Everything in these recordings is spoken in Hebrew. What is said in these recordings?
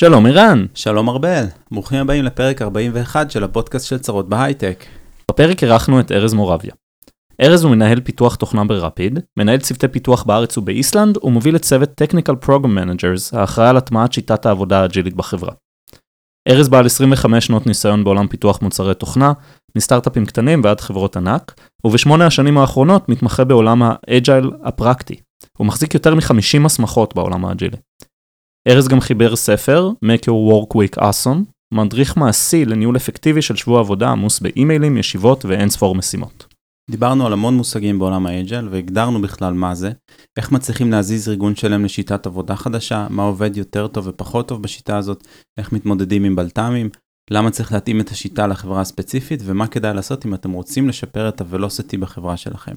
שלום ערן. שלום ארבל, ברוכים הבאים לפרק 41 של הפודקאסט של צרות בהייטק. בפרק אירחנו את ארז מורביה. ארז הוא מנהל פיתוח תוכנה בראפיד, מנהל צוותי פיתוח בארץ ובאיסלנד, ומוביל את צוות Technical Program Managers, האחראי על הטמעת שיטת העבודה האג'ילית בחברה. ארז בעל 25 שנות ניסיון בעולם פיתוח מוצרי תוכנה, מסטארט-אפים קטנים ועד חברות ענק, ובשמונה השנים האחרונות מתמחה בעולם האג'ייל הפרקטי. הוא מחזיק יותר מ-50 הסמכות בעולם האג'ילי. ארז גם חיבר ספר, Make Your Work Week Awesome, מדריך מעשי לניהול אפקטיבי של שבוע עבודה עמוס באימיילים, ישיבות ואין ספור משימות. דיברנו על המון מושגים בעולם האג'ייל והגדרנו בכלל מה זה, איך מצליחים להזיז ארגון שלם לשיטת עבודה חדשה, מה עובד יותר טוב ופחות טוב בשיטה הזאת, איך מתמודדים עם בלת"מים, למה צריך להתאים את השיטה לחברה הספציפית ומה כדאי לעשות אם אתם רוצים לשפר את ה velocity בחברה שלכם.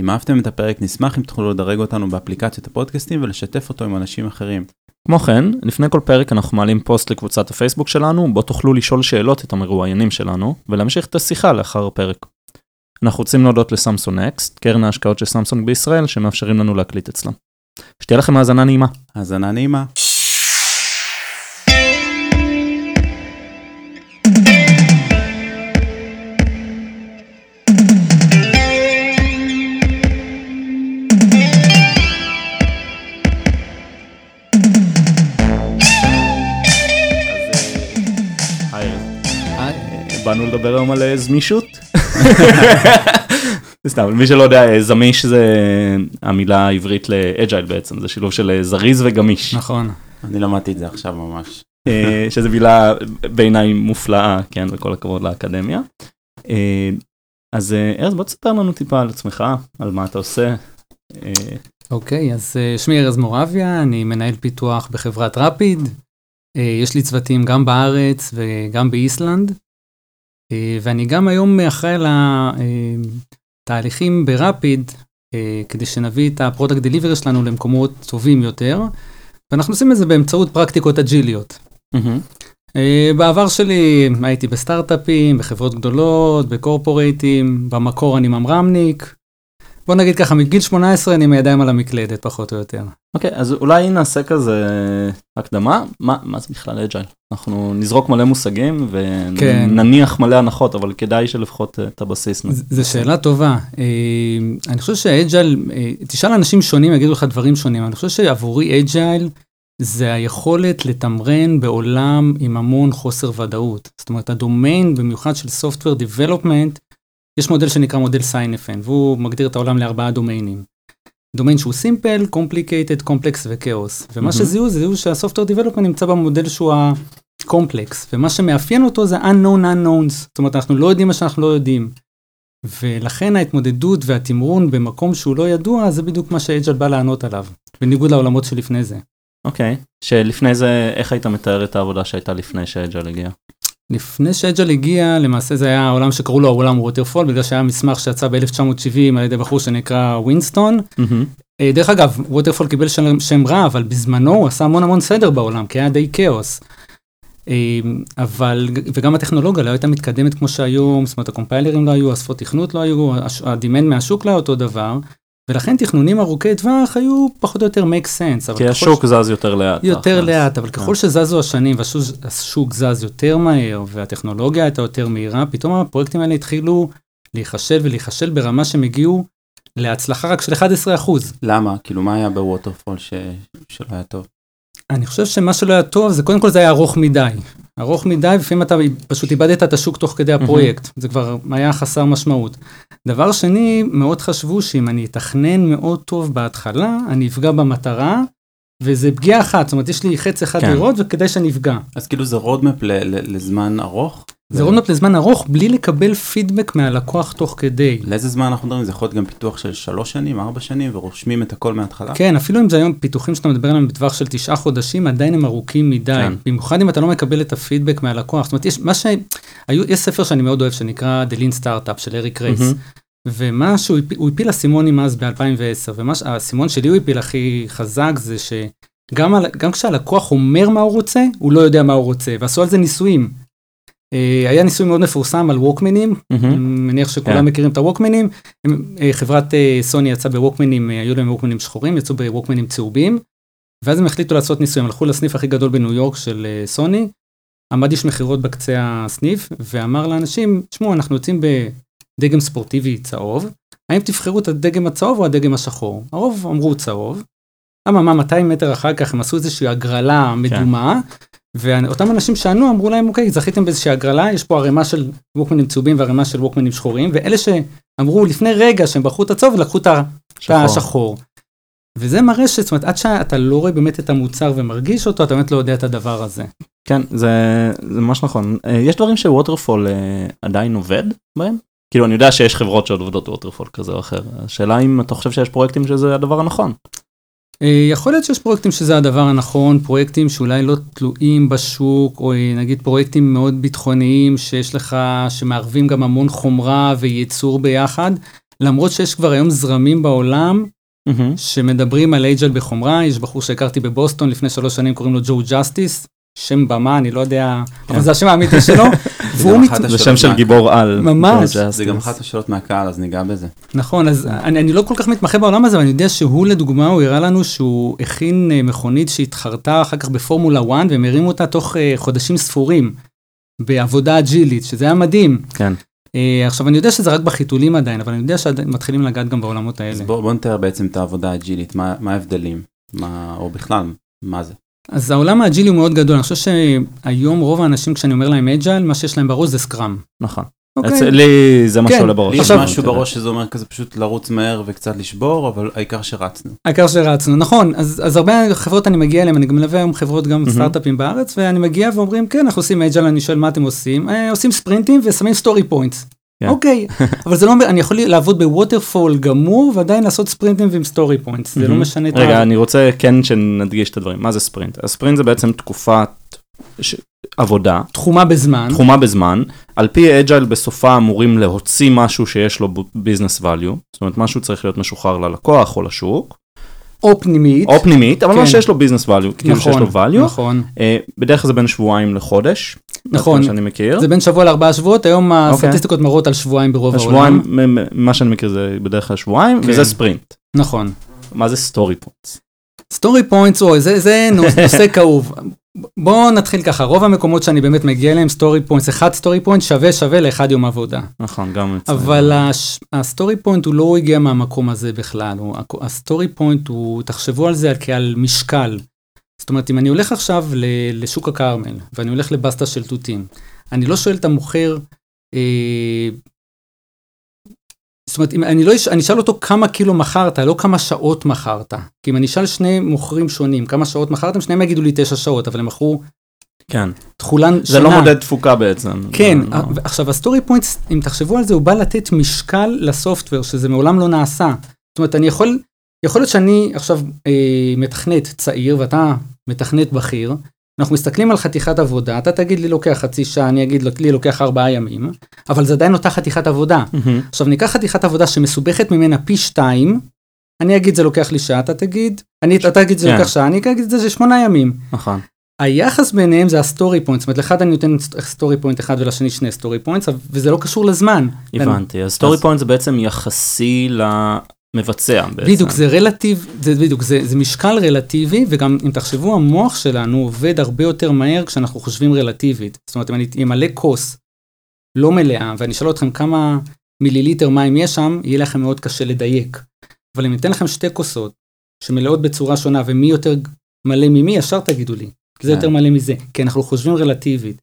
אם אהבתם את הפרק נשמח אם תוכלו לדרג אותנו באפליקציות הפודקאסטים ולשתף אותו עם אנשים אחרים. כמו כן, לפני כל פרק אנחנו מעלים פוסט לקבוצת הפייסבוק שלנו, בו תוכלו לשאול שאלות את המרואיינים שלנו, ולהמשיך את השיחה לאחר הפרק. אנחנו רוצים להודות לסמסון נקסט, קרן ההשקעות של סמסונג בישראל, שמאפשרים לנו להקליט אצלם. שתהיה לכם האזנה נעימה. האזנה נעימה. באנו לדבר היום על אה, זמישות. סתם, מי שלא יודע, זמיש זה המילה העברית לאג'ייל בעצם, זה שילוב של אה, זריז וגמיש. נכון. אני למדתי את זה עכשיו ממש. אה, שזה מילה בעיניי מופלאה, כן, וכל הכבוד לאקדמיה. אז ארז, בוא תספר לנו טיפה על עצמך, על מה אתה עושה. אוקיי, אז שמי ארז מורביה, אני מנהל פיתוח בחברת רפיד. יש לי צוותים גם בארץ וגם באיסלנד. אה, ואני גם היום אחראי על התהליכים בראפיד, אה, כדי שנביא את ה product delivery שלנו למקומות טובים יותר, ואנחנו עושים את זה באמצעות פרקטיקות אג'יליות. Mm-hmm. בעבר שלי הייתי בסטארט-אפים, בחברות גדולות, בקורפורייטים, במקור אני ממרמניק, בוא נגיד ככה, מגיל 18 אני עם ידיים על המקלדת, פחות או יותר. אוקיי, okay, אז אולי נעשה כזה הקדמה, מה, מה זה בכלל אג'ייל? אנחנו נזרוק מלא מושגים ונניח כן. מלא הנחות, אבל כדאי שלפחות את הבסיס. זו שאלה טובה. אה, אני חושב שאג'ייל, אה, תשאל אנשים שונים, יגידו לך דברים שונים, אני חושב שעבורי אג'ייל זה היכולת לתמרן בעולם עם המון חוסר ודאות. זאת אומרת, הדומיין, במיוחד של Software Development, יש מודל שנקרא מודל Cynefin, והוא מגדיר את העולם לארבעה דומיינים. דומיין שהוא simple, complicated, complex וכאוס. ומה mm-hmm. שזיהו, זיהו שה software development נמצא במודל שהוא הקומפלקס, ומה שמאפיין אותו זה unknown unknowns, זאת אומרת אנחנו לא יודעים מה שאנחנו לא יודעים. ולכן ההתמודדות והתמרון במקום שהוא לא ידוע, זה בדיוק מה שאג'ייל בא לענות עליו, בניגוד לעולמות שלפני זה. אוקיי, okay. שלפני זה, איך היית מתאר את העבודה שהייתה לפני שאג'ייל הגיע? לפני שאג'ייל הגיע, למעשה זה היה העולם שקראו לו העולם waterfall, בגלל שהיה מסמך שיצא ב-1970 על ידי בחור שנקרא ווינסטון. Mm-hmm. דרך אגב, waterfall קיבל שם, שם רע, אבל בזמנו הוא עשה המון המון סדר בעולם, כי היה די כאוס. אה, אבל, וגם הטכנולוגיה לא הייתה מתקדמת כמו שהיום, זאת אומרת הקומפיילרים לא היו, השפות תכנות לא היו, הדימנד מהשוק לא היה אותו דבר. ולכן תכנונים ארוכי טווח היו פחות או יותר make sense. כי השוק ש... זז יותר לאט. יותר אחרי. לאט, אבל ככל שזזו השנים והשוק זז יותר מהר והטכנולוגיה הייתה יותר מהירה, פתאום הפרויקטים האלה התחילו להיכשל ולהיכשל ברמה שהם הגיעו להצלחה רק של 11%. למה? כאילו מה היה בווטרפול ש... שלא היה טוב? אני חושב שמה שלא היה טוב זה קודם כל זה היה ארוך מדי. ארוך מדי, לפעמים אתה פשוט איבדת את השוק תוך כדי הפרויקט, זה כבר היה חסר משמעות. דבר שני, מאוד חשבו שאם אני אתכנן מאוד טוב בהתחלה, אני אפגע במטרה, וזה פגיעה אחת, זאת אומרת יש לי חץ אחד כן. לראות וכדי שאני אפגע. אז כאילו זה roadmap לזמן ארוך? זה roadmap לזמן ארוך בלי לקבל פידבק מהלקוח תוך כדי. לאיזה זמן אנחנו מדברים? זה יכול להיות גם פיתוח של שלוש שנים, ארבע שנים, ורושמים את הכל מההתחלה? כן, אפילו אם זה היום פיתוחים שאתה מדבר עליהם בטווח של תשעה חודשים, עדיין הם ארוכים מדי. כן. במיוחד אם אתה לא מקבל את הפידבק מהלקוח. זאת אומרת, יש, מה ש... היו, יש ספר שאני מאוד אוהב שנקרא The Lean Startup של אריק רייס. Mm-hmm. ומה שהוא הוא הפיל אסימונים אז ב-2010, ומה שהאסימון שלי הוא הפיל הכי חזק זה שגם כשהלקוח אומר מה הוא רוצה, הוא לא יודע מה הוא רוצה, ועשו על זה ניסויים. אה, היה ניסוי מאוד מפורסם על ווקמנים, אני מניח שכולם כן. מכירים את הווקמנים, אה, חברת אה, סוני יצאה בווקמנים, היו להם ווקמנים שחורים, יצאו בווקמנים צהובים, ואז הם החליטו לעשות ניסוי, הם הלכו לסניף הכי גדול בניו יורק של סוני, עמד איש מכירות בקצה הסניף, ואמר לאנשים, תשמעו, אנחנו יוצאים בדגם ספורטיבי צהוב, האם תבחרו את הדגם הצהוב או הדגם השחור? הרוב אמרו צהוב. אממה, 200 מטר אחר כך הם עשו איזושהי הגרלה מדומה, ואותם אנשים שענו אמרו להם, אוקיי, זכיתם באיזושהי הגרלה, יש פה ערימה של ווקמנים צהובים וערימה של ווקמנים שחורים, ואלה שאמרו לפני רגע שהם בחרו את הצהוב, לקחו את השחור. וזה מראה שזאת אומרת, עד שאתה לא רואה באמת את המוצר ומרגיש אותו, אתה באמת לא יודע את הדבר הזה. כן, זה, זה ממש נכון. אה, יש דברים שווטרפול אה, עדיין עובד בהם? כאילו, אני יודע שיש חברות שעוד עובדות ווטרפול כזה או אחר. השאלה אם אתה חושב שיש פרויקטים שזה הדבר הנכון. אה, יכול להיות שיש פרויקטים שזה הדבר הנכון, פרויקטים שאולי לא תלויים בשוק, או נגיד פרויקטים מאוד ביטחוניים שיש לך, שמערבים גם המון חומרה וייצור ביחד, למרות שיש כבר היום זרמים בעולם mm-hmm. שמדברים על אג'ייל בחומרה, יש בחור שהכרתי בבוסטון לפני שלוש שנים, קוראים לו ג'ו ג'סטיס, שם במה, אני לא יודע, אבל זה השם האמיתי שלו. זה שם של גיבור על. ממש. זה גם אחת השאלות מהקהל, אז ניגע בזה. נכון, אז אני לא כל כך מתמחה בעולם הזה, אבל אני יודע שהוא לדוגמה, הוא הראה לנו שהוא הכין אה, מכונית שהתחרתה אחר כך בפורמולה 1, והם הרימו אותה תוך אה, חודשים ספורים, בעבודה agile-ית, שזה היה מדהים. כן. Uh, עכשיו אני יודע שזה רק בחיתולים עדיין, אבל אני יודע שמתחילים לגעת גם בעולמות האלה. אז בוא, בוא נתאר בעצם את העבודה ה agile-ית, מה, מה ההבדלים, מה, או בכלל, מה זה? אז העולם ה agile-י הוא מאוד גדול, אני חושב שהיום רוב האנשים כשאני אומר להם agile, מה שיש להם בראש זה Scrum. נכון. אוקיי. לי זה מה כן. שעולה בראש. לי יש משהו בראש שזה אומר כזה פשוט לרוץ מהר וקצת לשבור, אבל העיקר שרצנו. העיקר שרצנו, נכון. אז, אז הרבה חברות אני מגיע אליהם, אני גם מלווה היום חברות גם סטארט-אפים בארץ, ואני מגיע ואומרים, כן, אנחנו עושים agile, אני שואל מה אתם עושים? אה, עושים sprint-ים ושמים story points. כן. אוקיי, אבל זה לא, אומר, אני יכול לעבוד ב waterfall גמור ועדיין לעשות sprint-ים ועם story points, זה לא משנה את ה... רגע, אני רוצה כן שנדגיש את הדברים, מה זה ספרינט? הספרינט זה בעצם תקופת עבודה. תחומה בזמן. תחומה בזמן. על פי agile בסופה אמורים להוציא משהו שיש לו business value, זאת אומרת משהו צריך להיות משוחרר ללקוח או לשוק. או פנימית. או פנימית, אבל כן. לא שיש לו business value, כאילו שיש לו value. נכון. Uh, בדרך כלל זה בין שבועיים לחודש. נכון. שאני מכיר. זה בין שבוע לארבעה שבועות, היום okay. אוקיי. הסטטיסטיקות מראות על שבועיים ברוב השבועיים, העולם. מה שאני מכיר זה בדרך כלל שבועיים, כן. וזה ספרינט. נכון. מה זה story points? story points, אוי, זה, זה נושא כאוב. בואו נתחיל ככה, רוב המקומות שאני באמת מגיע אליהם, story points, אחד story point שווה שווה לאחד יום עבודה. נכון, גם אצלנו. אבל ה story point הוא לא הגיע מהמקום הזה בכלל, ה story point הוא, תחשבו על זה כעל משקל. זאת אומרת, אם אני הולך עכשיו לשוק הכרמל, ואני הולך לבסטה של תותים, אני לא שואל את המוכר, אה, זאת אומרת, אם אני, לא, אני אשאל אותו כמה קילו מכרת, לא כמה שעות מכרת. כי אם אני אשאל שני מוכרים שונים, כמה שעות מכרתם, שניהם יגידו לי תשע שעות, אבל הם מכרו כן. תכולן שנה. זה לא מודד תפוקה בעצם. כן, לא. עכשיו ה story points, אם תחשבו על זה, הוא בא לתת משקל ל software, שזה מעולם לא נעשה. זאת אומרת, אני יכול, יכול להיות שאני עכשיו אה, מתכנת צעיר ואתה מתכנת בכיר, אנחנו מסתכלים על חתיכת עבודה, אתה תגיד לי לוקח חצי שעה, אני אגיד לי לוקח ארבעה ימים, אבל זה עדיין אותה חתיכת עבודה. Mm-hmm. עכשיו ניקח חתיכת עבודה שמסובכת ממנה פי שתיים, אני אגיד זה לוקח לי שעה, אתה תגיד, אני, אתה תגיד זה yeah. כן. לוקח שעה, אני אגיד זה, זה שמונה ימים. נכון. היחס ביניהם זה ה story point, זאת אומרת לאחד אני נותן story point אחד ולשני שני story points, וזה לא קשור לזמן. הבנתי, ה story point זה בעצם יחסי ל... מבצע בעצם. בדיוק, זה relative, זה בדיוק, זה, זה משקל רלטיבי, וגם אם תחשבו, המוח שלנו עובד הרבה יותר מהר כשאנחנו חושבים רלטיבית. זאת אומרת, אם אני אמלא כוס לא מלאה, ואני אשאל אתכם כמה מיליליטר מים יש שם, יהיה לכם מאוד קשה לדייק. אבל אם ניתן לכם שתי כוסות, שמלאות בצורה שונה, ומי יותר מלא ממי, ישר תגידו לי. כי זה יותר מלא מזה, כי אנחנו חושבים רלטיבית.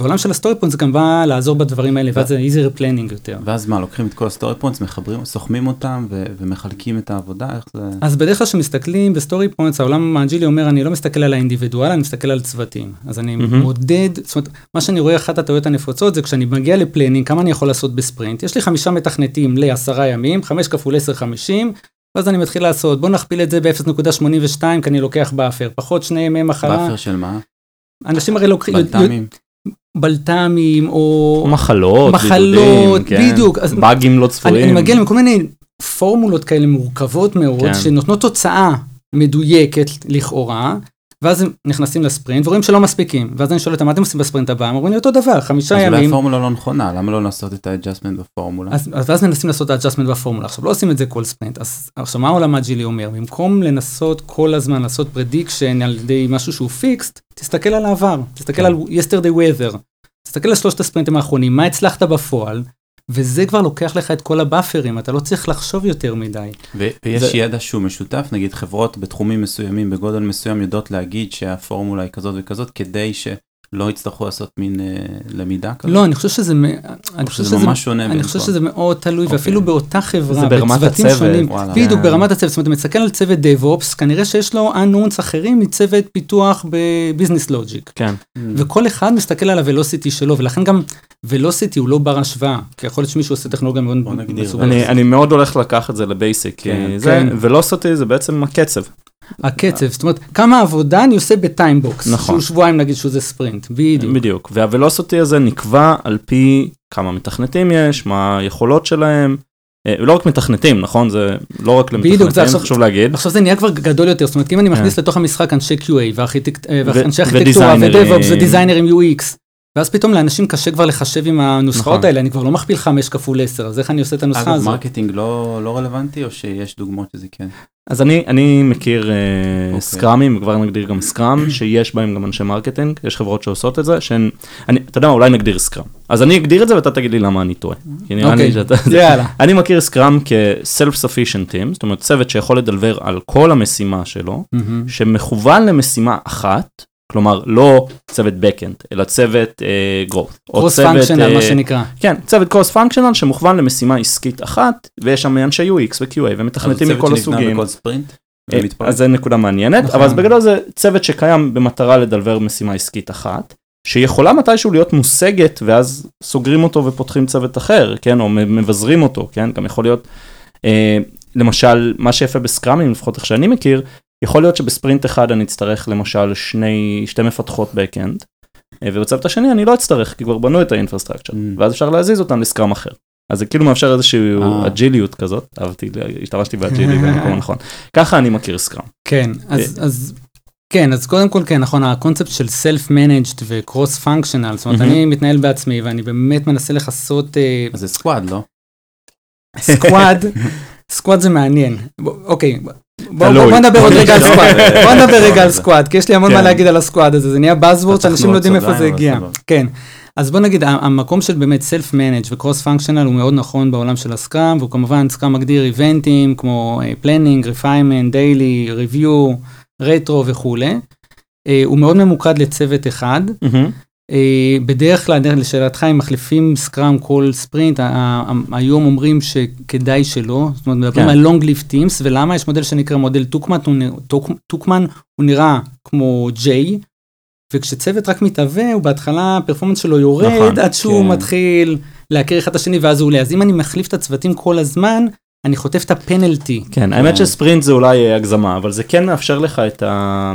בעולם של ה story point זה גם בא לעזור בדברים האלה, ואז זה easier planning יותר. ואז מה, לוקחים את כל ה story points, מחברים, סוכמים אותם ו- ומחלקים את העבודה, איך זה... אז בדרך כלל כשמסתכלים ב story points, העולם ה agile-י אומר, אני לא מסתכל על ה individual, אני מסתכל על צוותים. אז אני mm-hmm. מודד, זאת אומרת, מה שאני רואה, אחת הטעויות הנפוצות זה כשאני מגיע ל planning, כמה אני יכול לעשות בספרינט? יש לי חמישה מתכנתים לעשרה ימים, חמש כפול עשר חמישים, ואז אני מתחיל לעשות, בוא נכפיל את זה ב-0.82, כי אני לוקח buffer, פחות שני ימי מחלה. buffer של מה? אנשים הרי לוקחים... בלת"מים. בלת"מים או מחלות, מחלות, בידודים, בדיוק. כן. באגים לא צפויים. אני, אני מגיע לכל מיני פורמולות כאלה מורכבות מאוד, כן. שנותנות תוצאה מדויקת לכאורה, ואז הם נכנסים לספרינט ורואים שלא מספיקים, ואז אני שואל אותם, מה אתם עושים בספרינט הבא? הם אומרים לי אותו דבר, חמישה אז אולי ימים. הפורמולה לא נכונה, למה לא לעשות את ה-adjustment בפורמולה? אז, אז ואז מנסים לעשות את ה-adjustment בפורמולה. עכשיו, לא עושים את זה כל ספרינט. אז עכשיו, מה העולם ה agile-י אומר? במקום לנסות כל הזמן לעשות prediction על ידי משהו שהוא fixed, תסתכל על העבר, תסתכל כן. על yesterday weather, תסתכל על שלושת הספרינטים האחרונים, מה הצלחת בפועל, וזה כבר לוקח לך את כל הבאפרים, אתה לא צריך לחשוב יותר מדי. ו- ויש זה- ידע שהוא משותף, נגיד חברות בתחומים מסוימים, בגודל מסוים, יודעות להגיד שהפורמולה היא כזאת וכזאת, כדי שלא יצטרכו לעשות מין אה, למידה כזאת. לא, אני חושב שזה, אני חושב שזה שזה, ממש שונה אני חושב. שזה מאוד תלוי, אוקיי. ואפילו באותה חברה, זה ברמת בצוותים הצוות, שונים, וואלה. בדיוק כן. ברמת הצוות, זאת אומרת, אתה מסתכל על צוות DevOps, כנראה שיש לו unknowns אחרים מצוות פיתוח בביזנס לוג'יק. כן. Mm. וכל אחד מסתכל על הוולוסיטי שלו, ולכן גם velocity הוא לא בר השוואה, כי יכול להיות שמישהו עושה טכנולוגיה מאוד בוא נגדיר. אני, אני מאוד הולך לקחת את זה ל basic, כי כן, זה, כן. velocity זה בעצם הקצב. הקצב, זאת אומרת, כמה עבודה אני עושה ב timebox, נכון. שהוא שבועיים נגיד שזה ספרינט, בדיוק. בדיוק, וה velocity הזה נקבע על פי כמה מתכנתים יש, מה היכולות שלהם, אה, לא רק מתכנתים, נכון? זה לא רק זה למתכנתים, עכשיו- חשוב להגיד. עכשיו זה נהיה כבר גדול יותר, זאת אומרת, אם אני מכניס לתוך המשחק אנשי QA וארכיטק- אה, ואנשי ארכיטקטורה. ו DevOps ו designer-ים UX, ואז פתאום לאנשים קשה כבר לחשב עם הנוסחאות נכון. האלה, אני כבר לא מכפיל 5 כפול 10, אז איך אני עושה את הנוסחה אגב, הזאת? marketing לא לא רלוונטי, או שיש דוגמאות שזה כן? אז אני, אני מכיר אה, אוקיי. Scrum-ים, וכבר נגדיר גם Scrum, שיש בהם גם אנשי marketing, יש חברות שעושות את זה, שהן, אני, אתה יודע מה, אולי נגדיר Scrum. אז אני אגדיר את זה ואתה תגיד לי למה אני טועה. כי נראה לי אוקיי. אני מכיר Scrum כ-self-sufficient team, זאת אומרת צוות שיכול לדלוור על כל המשימה שלו. שמכוון למשימה אחת, כלומר לא צוות backend, אלא צוות uh, growth. או קרוס צוות, פונקשיונל, אה, מה שנקרא. כן, צוות קרוס פונקשיונל שמוכוון למשימה עסקית אחת, ויש שם אנשי UX ו-QA ומתכנתים מכל צוות שנבנה הסוגים. בכל ספרינט? אה? אז זה נקודה מעניינת, נכון. אבל אז בגדול זה צוות שקיים במטרה לדלבר משימה עסקית אחת, שיכולה מתישהו להיות מושגת ואז סוגרים אותו ופותחים צוות אחר, כן, או מבזרים אותו, כן, גם יכול להיות, אה, למשל, מה שיפה ב Scrum-ים, לפחות איך שאני מכיר, יכול להיות שבספרינט אחד אני אצטרך למשל שני, שתי מפתחות backend, אה, ובצוות השני אני לא אצטרך, כי כבר בנו את ה infrastructure, Mm. ואז אפשר להזיז אותם ל Scrum אחר. אז זה כאילו מאפשר איזושהי אה. agile-יות כזאת, אהבתי, השתמשתי ב agile-י במקום הנכון. ככה אני מכיר Scrum. כן, אז, אז, כן, אז קודם כל כן, נכון, הקונספט של self-managed ו-cross functional, זאת אומרת. אני מתנהל בעצמי ואני באמת מנסה לכסות אה, אז זה squad, לא? squad, squad זה מעניין. אוקיי, בוא- נדבר עוד רגע על ב- בוא נדבר רגע על זה. squad, כי יש לי המון מה כן. להגיד על ה squad הזה, זה נהיה buzzword שאנשים לא יודעים איפה זה אבל הגיע. כן, אז בוא נגיד, המקום של באמת self-manage ו-cross functional הוא מאוד נכון בעולם של ה Scrum, והוא כמובן, Scrum מגדיר event-ים כמו planning, refinement, daily, review, retro וכולי. אה, הוא מאוד ממוקד לצוות אחד. אה, בדרך כלל, לשאלתך, אם מחליפים סקראם כל ספרינט, היום אומרים שכדאי שלא, זאת אומרת, מדברים כן. על long live teams, ולמה? יש מודל שנקרא מודל טוקמן, הוא נראה- כמו J, וכשצוות רק מתהווה, הוא בהתחלה, הפרפורמנס שלו יורד, נכון, עד שהוא כן. מתחיל להכיר אחד את השני, ואז הוא עולה. אז אם אני מחליף את הצוותים כל הזמן, אני חוטף את הפנלטי. כן, האמת שספרינט זה אולי אה, הגזמה, אבל זה כן מאפשר לך את, ה...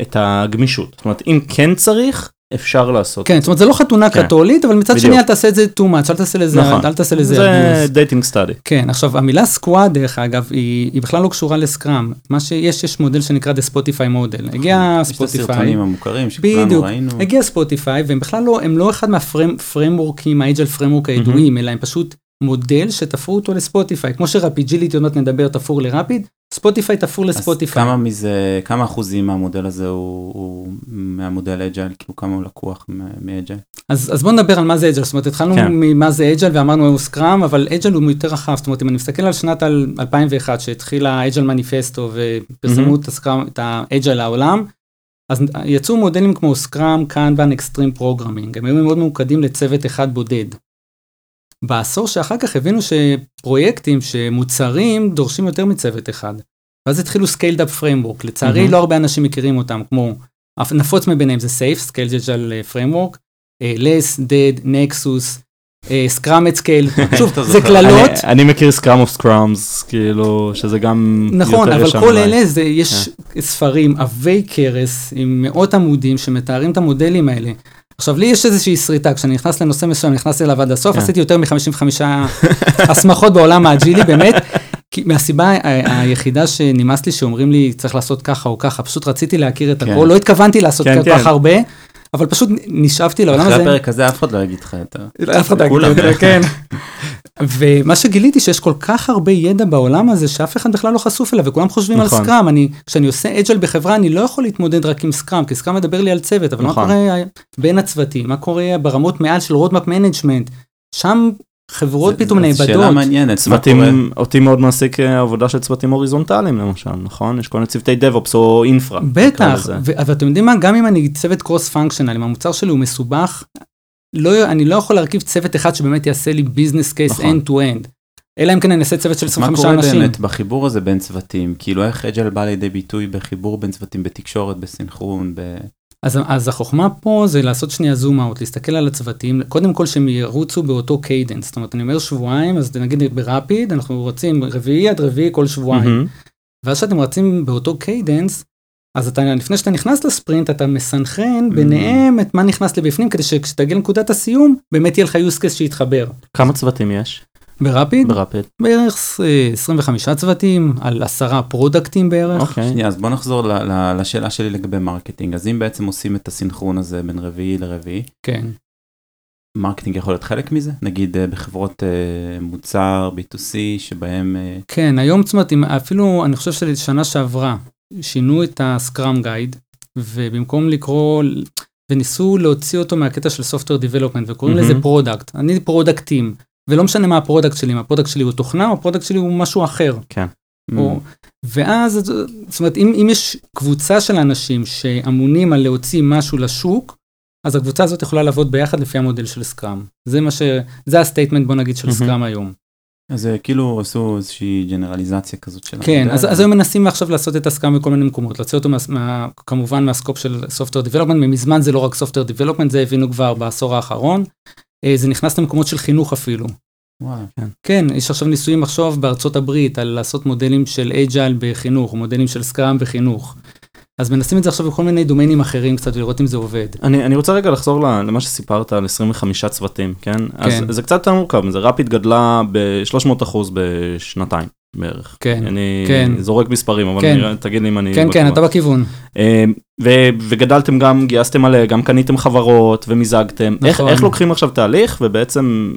את הגמישות. זאת אומרת, אם כן צריך, אפשר לעשות. כן, זאת אומרת, זה לא חתונה כן. קתולית, אבל מצד בדיוק. שני, אל תעשה את זה too much, אל תעשה לזה, נכון. אל תעשה לזה זה. dating steady. כן, עכשיו המילה squad דרך אגב היא, היא בכלל לא קשורה ל Scrum. מה שיש, יש מודל שנקרא The Spotify Model. הגיע יש את ספוטיפיי, הסרטונים המוכרים שכולנו בדיוק, ראינו. הגיע ספוטיפיי והם בכלל לא, הם לא אחד מה framework ים, ה Agile framework הידועים, אלא הם פשוט מודל שתפרו אותו לספוטיפיי. כמו שרפיג'יליטי עוד מעט נדבר תפור לרפיד, ספוטיפיי תפור לספוטיפיי. כמה מזה, כמה אחוזים מהמודל הזה הוא הוא מהמודל Agile, כאילו כמה הוא לקוח מ Agile? אז, אז בוא נדבר על מה זה Agile, זאת אומרת התחלנו כן. ממה זה Agile ואמרנו הוא Scrum, אבל Agile הוא יותר רחב, זאת אומרת אם אני מסתכל על שנת על 2001 שהתחילה Agile Manifesto ופרסמו מהמם. את ה Scrum, את ה Agile לעולם, אז יצאו מודלים כמו Scrum, Kanban, Extreme Programming, הם היו מאוד ממוקדים לצוות אחד בודד. בעשור שאחר כך הבינו שפרויקטים שמוצרים דורשים יותר מצוות אחד. ואז התחילו scaled up framework, לצערי מהמם. לא הרבה אנשים מכירים אותם, כמו, נפוץ מביניהם זה SAFe, Scaled Agile Framework, LeSS, DAD, Nexus, Scrum at Scale, שוב, זה. קללות, אני, אני מכיר Scrum of Scrums, כאילו, שזה גם נכון, יותר אבל כל. אלה זה, יש ספרים עבי כרס עם מאות עמודים שמתארים את המודלים האלה. עכשיו, לי יש איזושהי שריטה, כשאני נכנס לנושא מסוים, נכנסתי אליו עד הסוף, כן. עשיתי יותר מ-55 הסמכות בעולם האג'ילי, באמת, כי מהסיבה ה- היחידה שנמאס לי שאומרים לי צריך לעשות ככה או ככה, פשוט רציתי להכיר את כן. הכל, לא התכוונתי לעשות כן, כל. כך הרבה, אבל פשוט נשאבתי לעולם אחרי הזה. הפרק הזה אף אחד לא יגיד לך יותר. אף אחד לא יגיד. את זה, כן. ומה שגיליתי שיש כל כך הרבה ידע בעולם הזה שאף אחד בכלל לא חשוף אליו וכולם חושבים על נכון. Scrum. אני, כשאני עושה Agile בחברה אני לא יכול להתמודד רק עם Scrum, כי Scrum מדבר לי על צוות, אבל מה נכון. קורה בין הצוותים, מה קורה ברמות מעל של roadmap management, שם חברות זה- פתאום זה שאלה נאבדות. מעניינת, מה קורה? צוותים, אותי מאוד מעסיק אה, עבודה של צוותים הוריזונטליים למשל, נכון? יש כל מיני צוותי DevOps או infra. בטח, לזה. ו- אבל אתם יודעים מה, גם אם אני צוות cross functional, אם המוצר שלי הוא מסובך, לא, אני לא יכול להרכיב צוות אחד שבאמת יעשה לי business case end to end. אלא אם כן אני אעשה צוות של אז מה 25 קורה אנשים. באמת בחיבור הזה בין צוותים? כאילו איך Agile בא לידי ביטוי בחיבור בין צוותים בתקשורת, בסנכרון, ב... אז, אז החוכמה פה זה לעשות שנייה zoom out, להסתכל על הצוותים, קודם כל שהם ירוצו באותו cadence, זאת אומרת אני אומר שבועיים, אז נגיד ברפיד, אנחנו רוצים רביעי עד רביעי כל שבועיים, מהמם. ואז שאתם רצים באותו cadence, אז אתה, לפני שאתה נכנס לספרינט, אתה מסנכרן ביניהם את מה נכנס לבפנים, כדי שכשתגיע לנקודת הסיום, באמת יהיה לך use case שיתחבר. כמה צוותים יש ברפיד, ברפיד? בערך אה, 25 צוותים, על עשרה product ים בערך. אוקיי. שנייה, אז בוא נחזור ל- ל- לשאלה שלי לגבי marketing. אז אם בעצם עושים את הסנכרון הזה בין רביעי לרביעי, כן. marketing יכול להיות חלק מזה? נגיד אה, בחברות אה, מוצר, B2C, שבהם... אה, כן, היום זאת אומרת, אם אפילו, אני חושב ששנה שעברה, שינו את ה Scrum Guide, ובמקום לקרוא, וניסו להוציא אותו מהקטע של Software Development, וקוראים לזה מהמם. product. אני product ים, ולא משנה מה ה product שלי, אם ה product שלי הוא תוכנה, או ה product שלי הוא משהו אחר. כן. או, ואז, זאת אומרת, אם, אם יש קבוצה של אנשים שאמונים על להוציא משהו לשוק, אז הקבוצה הזאת יכולה לעבוד ביחד לפי המודל של Scrum. זה מה ש... זה ה statement, בוא נגיד, של מהמם. Scrum היום. אז אה, כאילו עשו איזושהי ג'נרליזציה כזאת של כן. אז, אז היום מנסים עכשיו לעשות את ה Scrum בכל מיני מקומות, להוציא אותו מה, כמובן מה scope של Software Development, מזמן זה לא רק Software Development, זה הבינו כבר בעשור האחרון. אה, זה נכנס למקומות של חינוך אפילו. וואלה. כן, יש עכשיו ניסויים עכשיו בארצות הברית על לעשות מודלים של Agile בחינוך, מודלים של Scrum בחינוך. אז מנסים את זה עכשיו בכל מיני דומיינים אחרים קצת, ולראות אם זה עובד. אני, אני רוצה רגע לחזור למה שסיפרת על 25 צוותים, כן? אז כן. זה קצת יותר מורכב, זה רפיד גדלה ב-300 אחוז בשנתיים בערך. כן, אני כן. זורק מספרים, אבל כן. נראה- תגיד לי אם אני... כן, כן. אתה בכיוון. אה, ו- וגדלתם גם, גייסתם מלא, גם קניתם חברות ומיזגתם. איך, נכון. איך לוקחים עכשיו תהליך ובעצם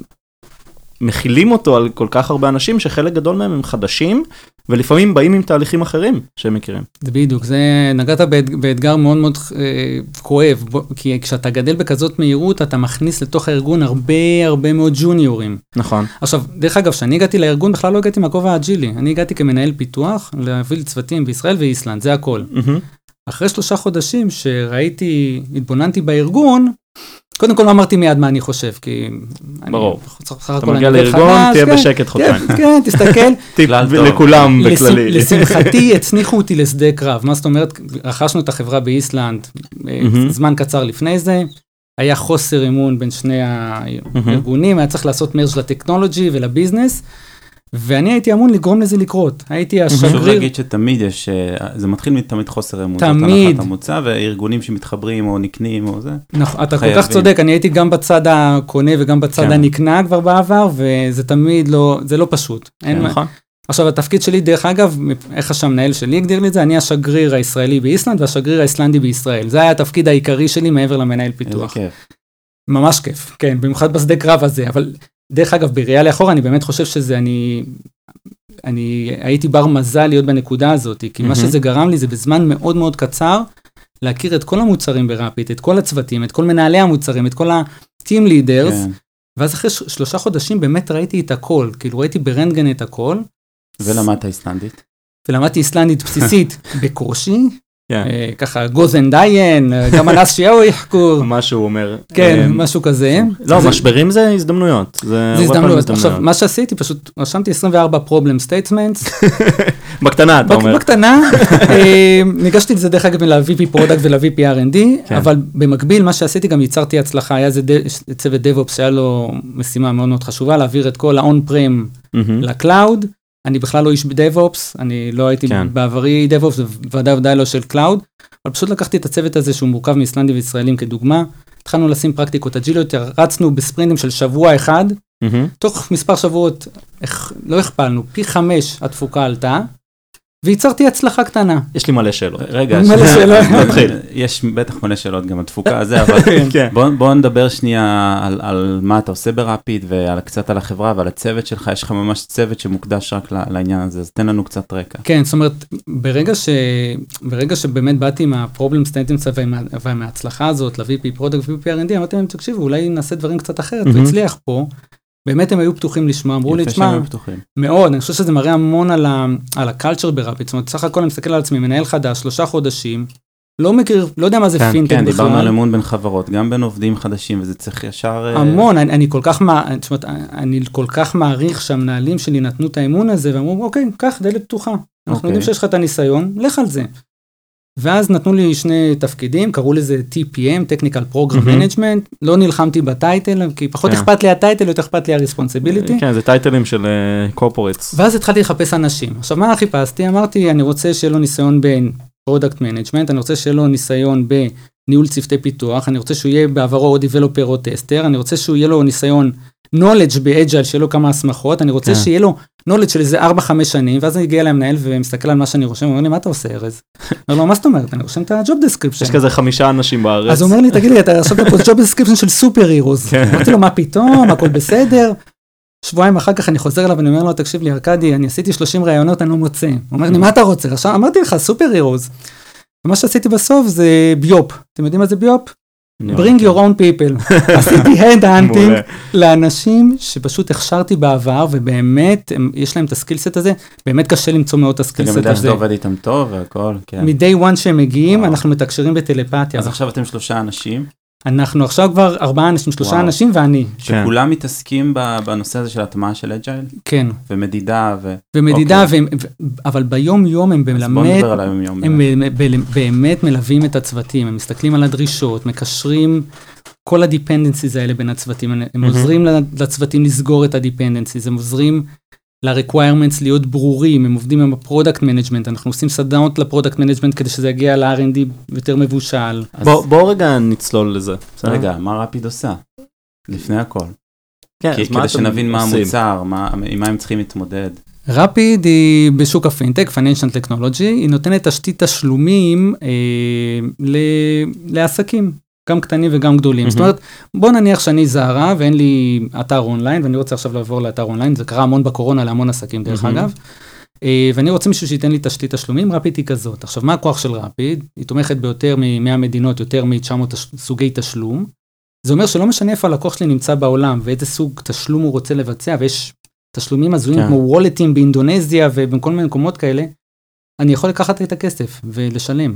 מכילים אותו על כל כך הרבה אנשים שחלק גדול מהם הם חדשים, ולפעמים באים עם תהליכים אחרים שהם מכירים. זה בדיוק, זה נגעת באתג, באתגר מאוד מאוד אה, כואב, בוא, כי כשאתה גדל בכזאת מהירות, אתה מכניס לתוך הארגון הרבה הרבה מאוד ג'וניורים. נכון. עכשיו, דרך אגב, כשאני הגעתי לארגון, בכלל לא הגעתי מהכובע האג'ילי, אני הגעתי כמנהל פיתוח, להביא צוותים בישראל ואיסלנד, זה הכל. מהמם. אחרי שלושה חודשים שראיתי, התבוננתי בארגון, קודם כל לא אמרתי מיד מה אני חושב, כי... ברור. אתה מגיע לארגון, תהיה כן, בשקט חודשיים. כן, כן, תסתכל, טיפ. לכולם בכללי. לשמחתי הצניחו אותי לשדה קרב, מה זאת אומרת, רכשנו את החברה באיסלנד אה. זמן קצר לפני זה, היה חוסר אמון בין שני הארגונים, היה צריך לעשות מרש לטכנולוגי ולביזנס, ואני הייתי אמון לגרום לזה לקרות, הייתי חשוב השגריר, להגיד שתמיד יש, אה, זה מתחיל מתמיד חוסר אמון. זאת תמיד. הנחת המוצא, וארגונים שמתחברים או נקנים או זה. נכון, אתה כל חייבים. כך צודק, אני הייתי גם בצד הקונה וגם בצד כן. הנקנה כבר בעבר, וזה תמיד לא, זה לא פשוט. מה- נכון. עכשיו התפקיד שלי דרך אגב, איך שהמנהל שלי הגדיר לי את זה, אני השגריר הישראלי באיסלנד והשגריר האיסלנדי בישראל. זה היה התפקיד העיקרי שלי מעבר למנהל איזה פיתוח. כיף. ממש כיף, כן, במיוחד בשדה קרב הזה, אבל דרך אגב, בראייה לאחורה, אני באמת חושב שזה, אני, אני הייתי בר מזל להיות בנקודה הזאת, כי מה מהמם. שזה גרם לי זה בזמן מאוד מאוד קצר, להכיר את כל המוצרים ברפיד, את כל הצוותים, את כל מנהלי המוצרים, את כל ה-team leaders, כן. ואז אחרי שלושה חודשים באמת ראיתי את הכל, כאילו ראיתי ברנטגן את הכל, ולמדת איסלנדית. ולמדתי איסלנדית בסיסית בקושי, כן. אה, ככה גוזן דיין, אה, גם אנס שיהו יחקור, מה שהוא אומר. כן, אה, משהו כזה. לא, משברים זה הזדמנויות. זה הזדמנויות. עכשיו, מה שעשיתי, פשוט רשמתי 24 problem statements, בקטנה, אתה אומר. בקטנה, ניגשתי לזה דרך אגב ל-VP Product ול-VP R&D, כן. אבל במקביל מה שעשיתי גם ייצרתי הצלחה, היה איזה צוות DevOps שהיה לו משימה מאוד מאוד חשובה, להעביר את כל ה-on-prem. ל cloud. אני בכלל לא איש ב-DevOps, אני לא הייתי כן. בעברי DevOps, וודאי וודאי לא של cloud, אבל פשוט לקחתי את הצוות הזה שהוא מורכב מאיסלנדים וישראלים כדוגמה, התחלנו לשים פרקטיקות אג'יליות, רצנו בספרינטים של שבוע אחד, מהמם. תוך מספר שבועות, איך, לא הכפלנו, פי חמש התפוקה עלתה, וייצרתי הצלחה קטנה. יש לי מלא שאלות. רגע, מלא שאלות. תתחיל. יש בטח מלא שאלות גם על תפוקה הזה, אבל כן. בוא, בוא נדבר שנייה על, על מה אתה עושה ברפיד וקצת על החברה ועל הצוות שלך, יש לך ממש צוות שמוקדש רק לעניין הזה, אז תן לנו קצת רקע. כן, זאת אומרת, ברגע, ש... ברגע שבאמת באתי עם ה-problem statements ומה- ומההצלחה הזאת ל-VP Product ו-VP R&D, אמרתי להם, תקשיבו, אולי נעשה דברים קצת אחרת. הוא הצליח פה. באמת הם היו פתוחים לשמוע, אמרו לי, תשמע. מאוד, אני חושב שזה מראה המון על, ה, על הקלצ'ר ברפיד, זאת אומרת, סך הכל אני מסתכל על עצמי, מנהל חדש, שלושה חודשים, לא מכיר, לא יודע מה זה כן, פינטק כן, דיברנו על בכלל, אמון בין חברות, גם בין עובדים חדשים, וזה צריך ישר... אה, המון, אני, אני כל כך, זאת אומרת, אני כל כך מעריך שהמנהלים שלי נתנו את האמון הזה, ואמרו, אוקיי, קח, דלת פתוחה, אנחנו אוקיי. יודעים שיש לך את הניסיון, לך על זה. ואז נתנו לי שני תפקידים, קראו לזה TPM, Technical Program מהמם. Management, לא נלחמתי ב title, כי פחות כן. אכפת לי ה title, יותר אכפת לי ה-responsibility. כן, זה title ים של corporates. ואז התחלתי לחפש אנשים. עכשיו, מה חיפשתי? אמרתי, אני רוצה שיהיה לו ניסיון ב product management, אני רוצה שיהיה לו ניסיון בניהול צוותי פיתוח, אני רוצה שהוא יהיה בעברו או developer או tester, אני רוצה שהוא יהיה לו ניסיון knowledge ב Agile, שיהיה לו כמה הסמכות, אני רוצה כן. שיהיה לו knowledge של איזה 4-5 שנים, ואז אני אגיע למנהל ומסתכל על מה שאני רושם, הוא אומר לי, מה אתה עושה, ארז? אומר לו, מה זאת אומרת? אני רושם את ה-job description. יש כזה חמישה אנשים בארץ. אז הוא אומר לי, תגיד לי, אתה עכשיו פה job description של סופר הירוס. כן. אמרתי לו, מה פתאום, הכל בסדר. שבועיים אחר כך אני חוזר אליו ואני אומר לו, תקשיב לי, ארכדי, אני עשיתי 30 ראיונות, אני לא מוצא. הוא אומר לי, מה אתה רוצה? עכשיו אמרתי לך, סופר הירוס. ומה שעשיתי בסוף זה ביופ. אתם יודעים מה זה ביופ? אני bring your own people. עשיתי hand hunting. לאנשים שפשוט הכשרתי בעבר, ובאמת, הם- יש להם את הסקילסט הזה, באמת קשה למצוא מאוד את אתה גם ה skill set יודע הזה. שאתה עובד איתם טוב והכל, כן. מ-day one שהם מגיעים. אנחנו מתקשרים בטלפתיה. אז עכשיו אתם שלושה אנשים, אנחנו עכשיו כבר ארבעה אנשים, שלושה וואו. אנשים ואני. שכולם מתעסקים ב- בנושא הזה של הטמעה של Agile, כן. ומדידה, ו... ומדידה, אוקיי. והם, ו- אבל ביום יום הם אז בוא באמת, נדבר על היום יום. הם ב- ב- באמת מלווים את הצוותים, הם מסתכלים על הדרישות, מקשרים כל ה dependencies האלה בין הצוותים, הם מהמם. עוזרים לצוותים לסגור את ה-dependencies, הם עוזרים ל-requirements להיות ברורים, הם עובדים עם ה-product management, אנחנו עושים סדנאות ל-product management כדי שזה יגיע ל-R&D יותר מבושל. אז בוא בוא רגע נצלול לזה. בסדר? רגע, מה רפיד עושה? לפני הכל. כן, כי- אז כדי שנבין מה עושים? המוצר, מה- עם מה הם צריכים להתמודד. רפיד היא בשוק הפינטק, Financial Technology, היא נותנת תשתית תשלומים אה, ל, לעסקים, גם קטנים וגם גדולים. מהמם. זאת אומרת, בוא נניח שאני זרה ואין לי אתר אונליין, ואני רוצה עכשיו לעבור לאתר אונליין, זה קרה המון בקורונה להמון עסקים דרך מהמם. אגב. אה, ואני רוצה מישהו שייתן לי תשתית תשלומים, רפיד היא כזאת. עכשיו, מה הכוח של רפיד? היא תומכת ביותר מ-100 מדינות, יותר מ-900 סוגי תשלום. זה אומר שלא משנה איפה הלקוח שלי נמצא בעולם ואיזה סוג תשלום הוא רוצה לבצע, ויש תשלומים הזויים כן. כמו וולטים באינדונזיה ובכל מיני מקומות כאלה, אני יכול לקחת את הכסף ולשלם.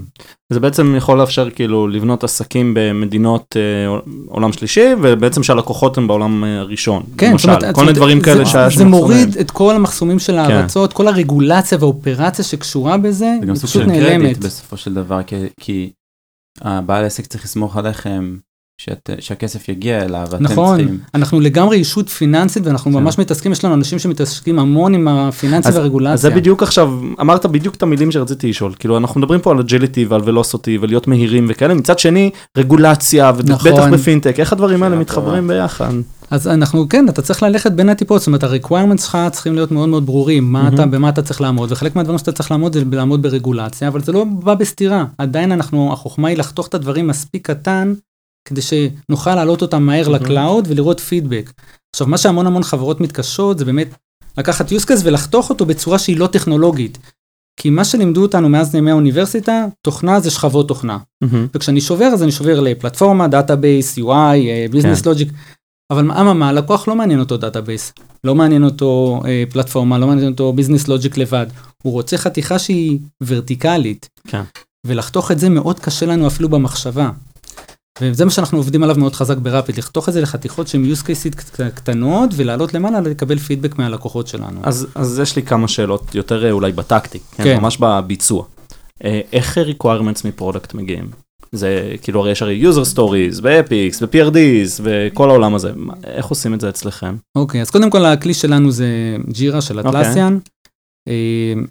זה בעצם יכול לאפשר כאילו לבנות עסקים במדינות אה, עולם שלישי ובעצם שהלקוחות הם בעולם אה, הראשון. כן, למשל, זאת אומרת, כל מיני דברים כאלה זה- שהיה זה שם מוריד מחסומים. את כל המחסומים של הארצות, כל הרגולציה והאופרציה שקשורה בזה, זה גם היא סוג פשוט של נעלמת. קרדיט בסופו של דבר, כי- כי הבעל עסק צריך לסמוך עליכם, שאת- שהכסף יגיע אליו, ואתם נכון, צריכים... אנחנו לגמרי ישות פיננסית ואנחנו כן. ממש מתעסקים, יש לנו אנשים שמתעסקים המון עם הפיננסיה אז- והרגולציה. אז זה בדיוק עכשיו, אמרת בדיוק את המילים שרציתי לשאול, כאילו אנחנו מדברים פה על agility ועל velocity ולהיות מהירים וכאלה, מצד שני רגולציה ובטח נכון. בפינטק, איך הדברים האלה מתחברים ביחד? אז אנחנו, כן, אתה צריך ללכת בין הטיפות, זאת אומרת, ה-requirements שלך צריכים להיות מאוד מאוד ברורים, מה אתה. במה אתה צריך לעמוד, וחלק מהדברים שאתה צריך לעמוד זה לעמוד ברגולציה, אבל זה לא בא בסתירה. עדיין אנחנו, החוכמה היא לחתוך את הדברים מספיק קטן, כדי שנוכל להעלות אותם מהר מהמם. ל-cloud ולראות פידבק. עכשיו, מה שהמון המון חברות מתקשות זה באמת לקחת use case ולחתוך אותו בצורה שהיא לא טכנולוגית. כי מה שלימדו אותנו מאז ימי האוניברסיטה, תוכנה זה שכבות תוכנה. מהמם. וכשאני שובר אז אני שובר לפלטפורמה, database, UI, business logic. אבל אממה, הלקוח לא מעניין אותו database, לא מעניין אותו אה, פלטפורמה, לא מעניין אותו business logic לבד. הוא רוצה חתיכה שהיא ורטיקלית. כן. ולחתוך את זה מאוד קשה לנו אפילו במחשבה. וזה מה שאנחנו עובדים עליו מאוד חזק ברפיד, לחתוך את זה לחתיכות שהן use cases קט- קטנות ולעלות למעלה לקבל פידבק מהלקוחות שלנו. אז, אז יש לי כמה שאלות יותר אה, אולי בטקטי, כן, כן. ממש בביצוע. אה, איך requirements מ-product מגיעים? זה כאילו הרי יש הרי user stories ו-epics ו-PRDs וכל העולם הזה, איך עושים את זה אצלכם? אוקיי, אז קודם כל הכלי שלנו זה ג'ירה של אוקיי. אטלסיאן. אה,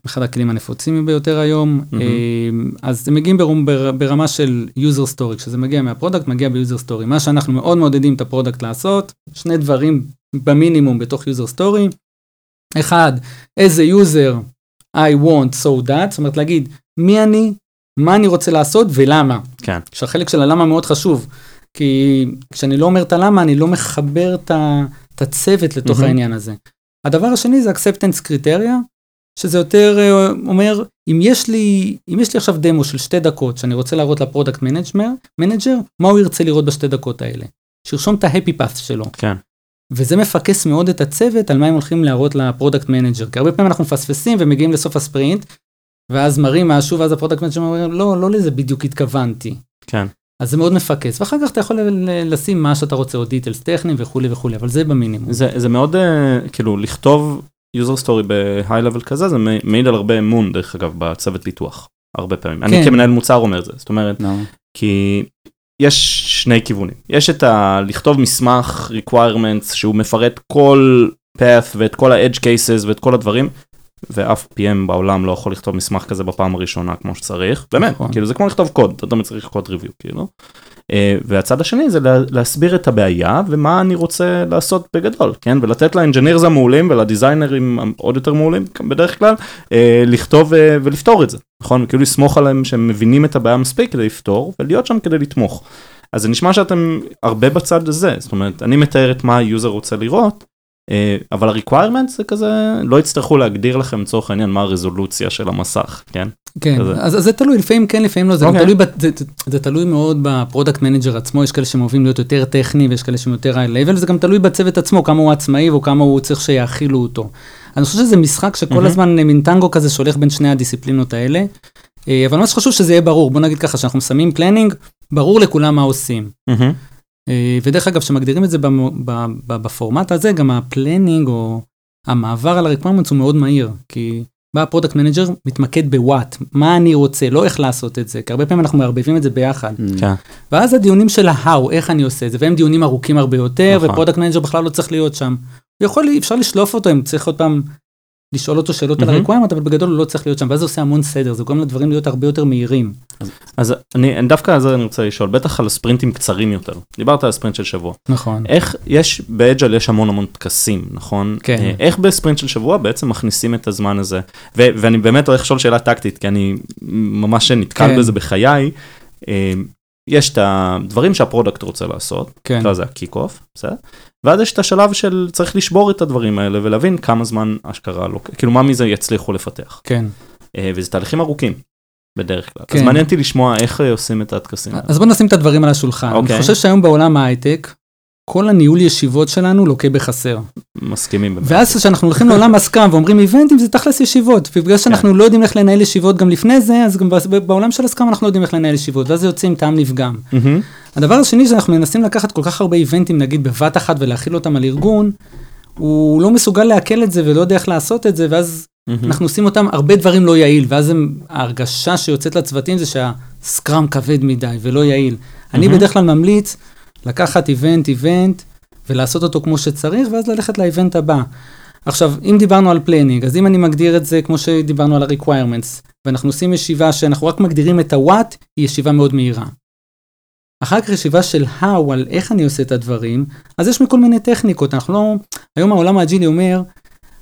אחד הכלים הנפוצים ביותר היום. אה, אז זה מגיעים ברום- בר- ברמה של user story, כשזה מגיע מה-product, מגיע ב-user story. מה שאנחנו מאוד מעודדים את ה-product לעשות, שני דברים במינימום בתוך user story. אחד, as a user I want so that, זאת אומרת להגיד מי אני, מה אני רוצה לעשות ולמה. כן. שהחלק של הלמה מאוד חשוב, כי כשאני לא אומר את הלמה אני לא מחבר את הצוות לתוך מהמם. העניין הזה. הדבר השני זה acceptance criteria, שזה יותר אה, אומר, אם יש לי, אם יש לי עכשיו דמו של שתי דקות שאני רוצה להראות ל-product manager, מה הוא ירצה לראות בשתי דקות האלה? שירשום את ההפי פאס שלו. כן. וזה מפקס מאוד את הצוות על מה הם הולכים להראות ל-product manager. כי הרבה פעמים אנחנו מפספסים ומגיעים לסוף הספרינט, ואז מראים משהו, ואז ה-product manager אומר, לא, לא לזה בדיוק התכוונתי. כן. אז זה מאוד מפקס, ואחר כך אתה יכול לשים מה שאתה רוצה, או details טכניים וכולי וכולי, אבל זה במינימום. זה, זה מאוד, אה, כאילו, לכתוב user story ב-high level כזה, זה מעיד על הרבה אמון, דרך אגב, בצוות פיתוח. הרבה פעמים. אני כן. כמנהל מוצר אומר את זה, זאת אומרת, למה? כי יש שני כיוונים. יש את ה... לכתוב מסמך requirements שהוא מפרט כל path ואת כל ה-edge cases ואת כל הדברים, ואף PM בעולם לא יכול לכתוב מסמך כזה בפעם הראשונה כמו שצריך. באמת, נכון. כאילו זה כמו לכתוב קוד, אתה תמיד צריך קוד ריוויו, כאילו. אה, והצד השני זה לה- להסביר את הבעיה ומה אני רוצה לעשות בגדול, כן? ולתת ל-engineers המעולים ולדיזיינרים עוד יותר מעולים בדרך כלל, אה, לכתוב אה, ולפתור את זה, נכון? כאילו לסמוך עליהם שהם מבינים את הבעיה מספיק כדי לפתור ולהיות שם כדי לתמוך. אז זה נשמע שאתם הרבה בצד הזה, זאת אומרת, אני מתאר את מה ה-user רוצה לראות, אבל ה-requirements זה כזה, לא יצטרכו להגדיר לכם לצורך העניין מה הרזולוציה של המסך, כן? כן, כזה. אז, אז זה תלוי, לפעמים כן, לפעמים לא, זה, גם אוקיי. תלוי, זה, זה, תלוי מאוד ב-product manager עצמו, יש כאלה שאוהבים להיות יותר טכני ויש כאלה שהם יותר high level, זה גם תלוי בצוות עצמו, כמה הוא עצמאי או כמה הוא צריך שיאכילו אותו. אני חושב שזה משחק שכל מהמם. הזמן אה, מין טנגו כזה שהולך בין שני הדיסציפלינות האלה, אה, אבל מה שחשוב שזה יהיה ברור, בוא נגיד ככה, שאנחנו שמים planning, ברור לכולם מה עושים. מהמם. אה, ודרך אגב, כשמגדירים את זה במו- ב- ב- בפורמט הזה, גם ה-planning או המעבר על ה-requirements הוא מאוד מהיר, כי בא ה-product manager מתמקד ב-what, מה אני רוצה, לא איך לעשות את זה, כי הרבה פעמים אנחנו מערבבים את זה ביחד. כן. ואז הדיונים של ה-how, איך אני עושה את זה, והם דיונים ארוכים הרבה יותר, נכון. ו-product manager בכלל לא צריך להיות שם. יכול, אפשר לשלוף אותו, אם צריך עוד פעם לשאול אותו שאלות על. ה-requirement, אבל בגדול הוא לא צריך להיות שם, ואז זה עושה המון סדר, זה גורם לדברים להיות הרבה יותר מהירים. אז אני דווקא על זה אני רוצה לשאול, בטח על ספרינטים קצרים יותר. דיברת על ספרינט של שבוע. נכון. איך יש, ב-agile יש המון המון טקסים, נכון? כן. אה, איך בספרינט של שבוע בעצם מכניסים את הזמן הזה? ואני באמת הולך לשאול שאלה טקטית, כי אני ממש נתקל כן. בזה בחיי. יש את הדברים שה-product רוצה לעשות, כן. לזה ה-kick off, בסדר? ואז יש את השלב של צריך לשבור את הדברים האלה ולהבין כמה זמן אשכרה, לא, כאילו מה מזה יצליחו לפתח. כן. אה, וזה תהליכים ארוכים, בדרך כלל. אז כן. מעניין אותי לשמוע איך אה, עושים את הטקסים האלה. אז בוא נשים את הדברים על השולחן. אוקיי. אני חושב שהיום בעולם ההייטק, כל הניהול ישיבות שלנו לוקה בחסר. מסכימים באמת. ואז כשאנחנו הולכים לעולם הסקראם ואומרים איבנטים זה תכלס ישיבות, ובגלל שאנחנו לא יודעים איך לנהל ישיבות גם לפני זה, אז גם בעולם של הסקראם אנחנו לא יודעים איך לנהל ישיבות, ואז זה יוצא עם טעם נפגם. הדבר השני שאנחנו מנסים לקחת כל כך הרבה איבנטים נגיד בבת אחת ולהכיל אותם על ארגון, הוא לא מסוגל לעכל את זה ולא יודע איך לעשות את זה, ואז. אנחנו עושים אותם הרבה דברים לא יעיל, ואז הם, ההרגשה שיוצאת לצוותים זה שהסקראם כבד מדי ולא יעיל. אני. בדרך כלל ממליץ לקחת event event ולעשות אותו כמו שצריך, ואז ללכת ל-event הבא. עכשיו, אם דיברנו על planning, אז אם אני מגדיר את זה כמו שדיברנו על ה-requirements, ואנחנו עושים ישיבה שאנחנו רק מגדירים את ה-what, היא ישיבה מאוד מהירה. אחר כך ישיבה של how, על איך אני עושה את הדברים, אז יש מכל מיני טכניקות, אנחנו לא, היום העולם האג'ילי אומר,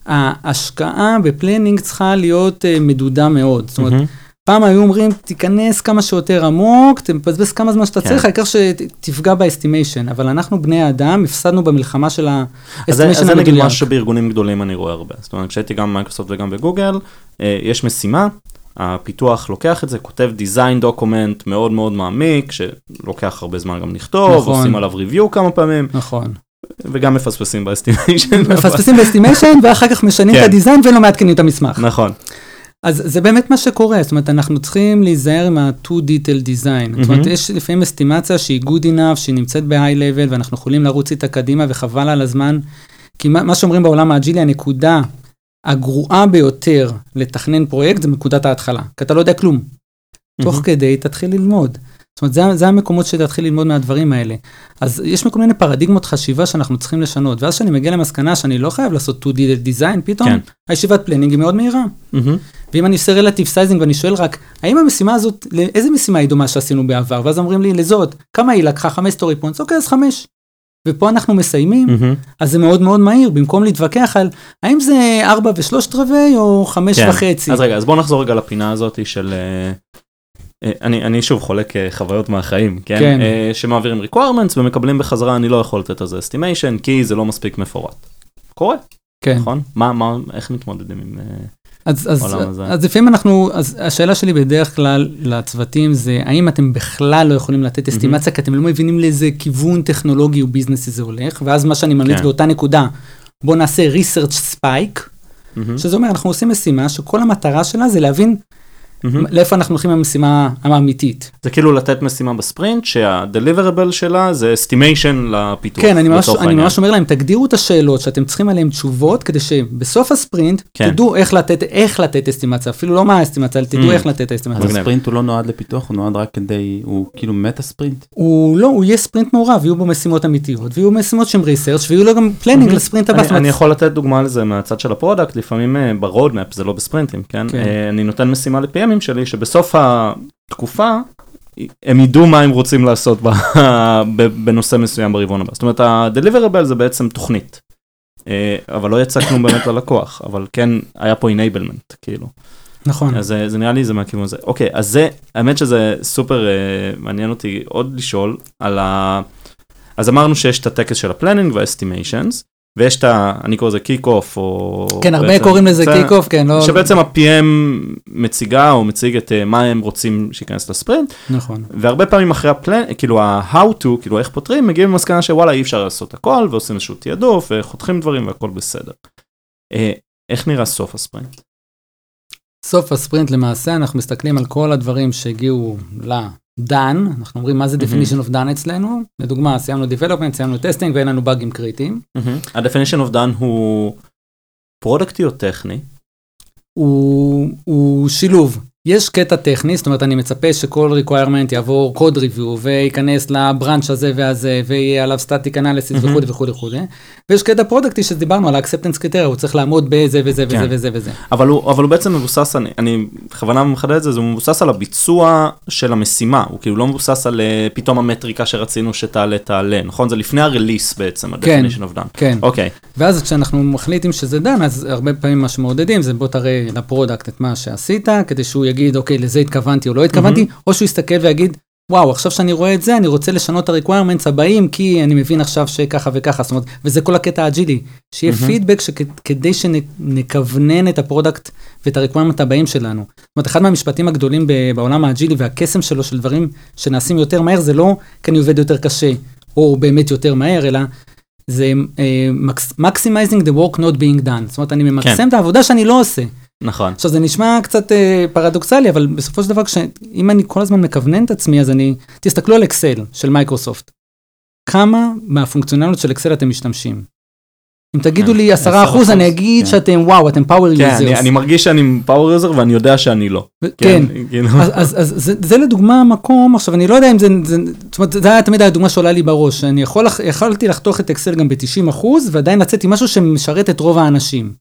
ההשקעה ב-planning צריכה להיות uh, מדודה מאוד. זאת אומרת, מהמם. פעם היו אומרים, תיכנס כמה שיותר עמוק, תבזבז כמה זמן שאתה כן. צריך, העיקר שתפגע ב-estimation, אבל אנחנו בני האדם, הפסדנו במלחמה של אז זה- אז זה ה-estimation נגיד המדויק. משהו שבארגונים גדולים אני רואה הרבה. זאת אומרת, כשהייתי גם במייקרוסופט וגם בגוגל, אה, יש משימה, הפיתוח לוקח את זה, כותב design document מאוד מאוד מעמיק, שלוקח הרבה זמן גם לכתוב, נכון. עושים עליו review כמה פעמים, נכון. וגם מפספסים ב-estimation. מפספסים ב-estimation, ואחר כך משנים כן. את הדיזיין ולא מעדכנים את המסמך. נכון. אז זה באמת מה שקורה, זאת אומרת, אנחנו צריכים להיזהר עם ה-too detail design. זאת אומרת, מהמם. יש לפעמים אסטימציה שהיא good enough, שהיא נמצאת ב-high level, ואנחנו יכולים לרוץ איתה קדימה, וחבל על הזמן. כי מה, מה שאומרים בעולם האג'ילי, הנקודה הגרועה ביותר לתכנן פרויקט זה נקודת ההתחלה, כי אתה לא יודע כלום. תוך מממ. כדי תתחיל ללמוד. זאת אומרת, זה, זה המקומות שתתחיל ללמוד מהדברים האלה. אז יש כל מיני פרדיגמות חשיבה שאנחנו צריכים לשנות, ואז כשאני מגיע למסקנה שאני לא חייב לעשות detailed design, פתאום כן. הישיבת planning היא מאוד מהירה. מממ. ואם אני עושה relative sizing ואני שואל רק, האם המשימה הזאת, לאיזה משימה היא דומה שעשינו בעבר? ואז אומרים לי, לזאת, כמה היא לקחה? חמש story points? אוקיי, אז חמש. ופה אנחנו מסיימים, מהמם. אז זה מאוד מאוד מהיר, במקום להתווכח על האם זה 4 ושלושת רבעי או 5 כן. וחצי. אז רגע, אז בוא נחזור רגע לפינה הזאת של... אה, אה, אני, אני שוב חולק אה, חוויות מהחיים, כן? כן. אה, שמעבירים requirements ומקבלים בחזרה, אני לא יכול לתת על זה estimation, כי זה לא מספיק מפורט. קורה, כן. נכון? מה, מה, איך מתמודדים עם... אז, אז. אז לפעמים אנחנו, אז השאלה שלי בדרך כלל לצוותים זה, האם אתם בכלל לא יכולים לתת אסטימציה, כי אתם לא מבינים לאיזה כיוון טכנולוגי או ביזנסי זה הולך, ואז מה שאני ממליץ כן. באותה נקודה, בוא נעשה research spike, מממ, שזה אומר, אנחנו עושים משימה שכל המטרה שלה זה להבין מממ. לאיפה אנחנו הולכים עם המשימה האמיתית. זה כאילו לתת משימה בספרינט שה-deliverable שלה זה estimation לפיתוח. כן, אני ממש, אני. ממש אומר להם, תגדירו את השאלות שאתם צריכים עליהן תשובות, כדי שבסוף הספרינט כן. תדעו איך לתת, איך לתת אסטימציה, אפילו לא מה האסטימציה, אלא תדעו ממ. איך לתת האסטימציה. מגניב. הספרינט הוא לא נועד לפיתוח, הוא נועד רק כדי, הוא כאילו meta sprint. הוא לא, הוא יהיה ספרינט מעורב, יהיו בו משימות אמיתיות, ויהיו משימות שהן research ויהיו לו גם planning מממ. לספרינט הבא. אני, אני יכול לתת דוגמה לזה מהצד של ה product, לפעמים ב roadmap זה לא בספרינטים, כן? כן. אה, אני נותן משימה ל-PMים שלי, שבסוף התקופה, הם ידעו מה הם רוצים לעשות בנושא מסוים ברבעון הבא. זאת אומרת, ה-deliverable זה בעצם תוכנית. אה, אבל לא יצא כלום באמת ללקוח, אבל כן היה פה enablement, כאילו. נכון, אז זה, זה נראה לי זה מהכיוון הזה. אוקיי, אז זה, האמת שזה סופר אה, מעניין אותי עוד לשאול על ה... אז אמרנו שיש את הטקס של ה planning וה estimations, ויש את ה... אני קורא לזה kick off, או... כן, הרבה בעצם- קוראים לזה זה- kick off, כן, לא... שבעצם ה-PM מציגה או מציג את אה, מה הם רוצים שייכנס לספרינט, נכון, והרבה פעמים אחרי ה plan, כאילו ה-how to, כאילו איך פותרים, מגיעים למסקנה שוואלה אי אפשר לעשות הכל, ועושים איזשהו תעדוף, וחותכים דברים והכל בסדר. אה, איך נראה סוף הספרינט? סוף הספרינט למעשה אנחנו מסתכלים על כל הדברים שהגיעו ל done, אנחנו אומרים מה זה מממ. definition of done אצלנו, לדוגמה סיימנו development, סיימנו testing ואין לנו באגים קריטיים, ה-definition of done הוא פרודקטי או טכני? הוא שילוב. יש קטע טכני, זאת אומרת אני מצפה שכל requirement יעבור code review וייכנס ל branch הזה והזה ויהיה עליו static analysis. וכולי וכולי וכולי. ויש קטע פרודקטי שדיברנו על ה-acceptance criteria, הוא צריך לעמוד בזה וזה וזה כן. וזה וזה. אבל הוא, אבל הוא בעצם מבוסס, אני, אני בכוונה מחדד את זה, זה מבוסס על הביצוע של המשימה, הוא כאילו לא מבוסס על אה, פתאום המטריקה שרצינו שתעלה תעלה, נכון? זה לפני ה release בעצם, כן. ה-definition of done. כן. אוקיי, ואז כשאנחנו מחליטים שזה done, אז הרבה פעמים מה שמעודדים זה בוא תראה ל product את מה שעשית, כדי שהוא יגיד, אוקיי, לזה התכוונתי או לא התכוונתי, או שהוא יסתכל ויגיד, וואו, עכשיו שאני רואה את זה, אני רוצה לשנות את ה-requirements הבאים, כי אני מבין עכשיו שככה וככה, זאת אומרת, וזה כל הקטע האג'ילי, שיהיה מממ. פידבק שכדי שנכוונן את ה product ואת ה-requirement הבאים שלנו. זאת אומרת, אחד מהמשפטים הגדולים בעולם האג'ילי והקסם שלו של דברים שנעשים יותר מהר, זה לא כי אני עובד יותר קשה, או באמת יותר מהר, אלא זה uh, maximizing the work not being done. זאת אומרת, אני ממקסם כן. את העבודה שאני לא עושה. נכון. עכשיו, זה נשמע קצת uh, פרדוקסלי, אבל בסופו של דבר, כש- אם אני כל הזמן מכוונן את עצמי, אז אני... תסתכלו על אקסל של מייקרוסופט. כמה מהפונקציונליות של אקסל אתם משתמשים? אם תגידו כן, לי 10 אחוז, 10%, אני אגיד כן. שאתם, וואו, אתם power כן, אני, users. אני מרגיש שאני power user ואני יודע שאני לא. כן. כאילו, אז, אז, אז זה, זה לדוגמה מקום, עכשיו אני לא יודע אם זה, זה, זאת אומרת, זה היה תמיד הדוגמה שעולה לי בראש, אני יכול, יכולתי לחתוך את אקסל גם ב-90 אחוז, ועדיין לצאת עם משהו שמשרת את רוב האנשים.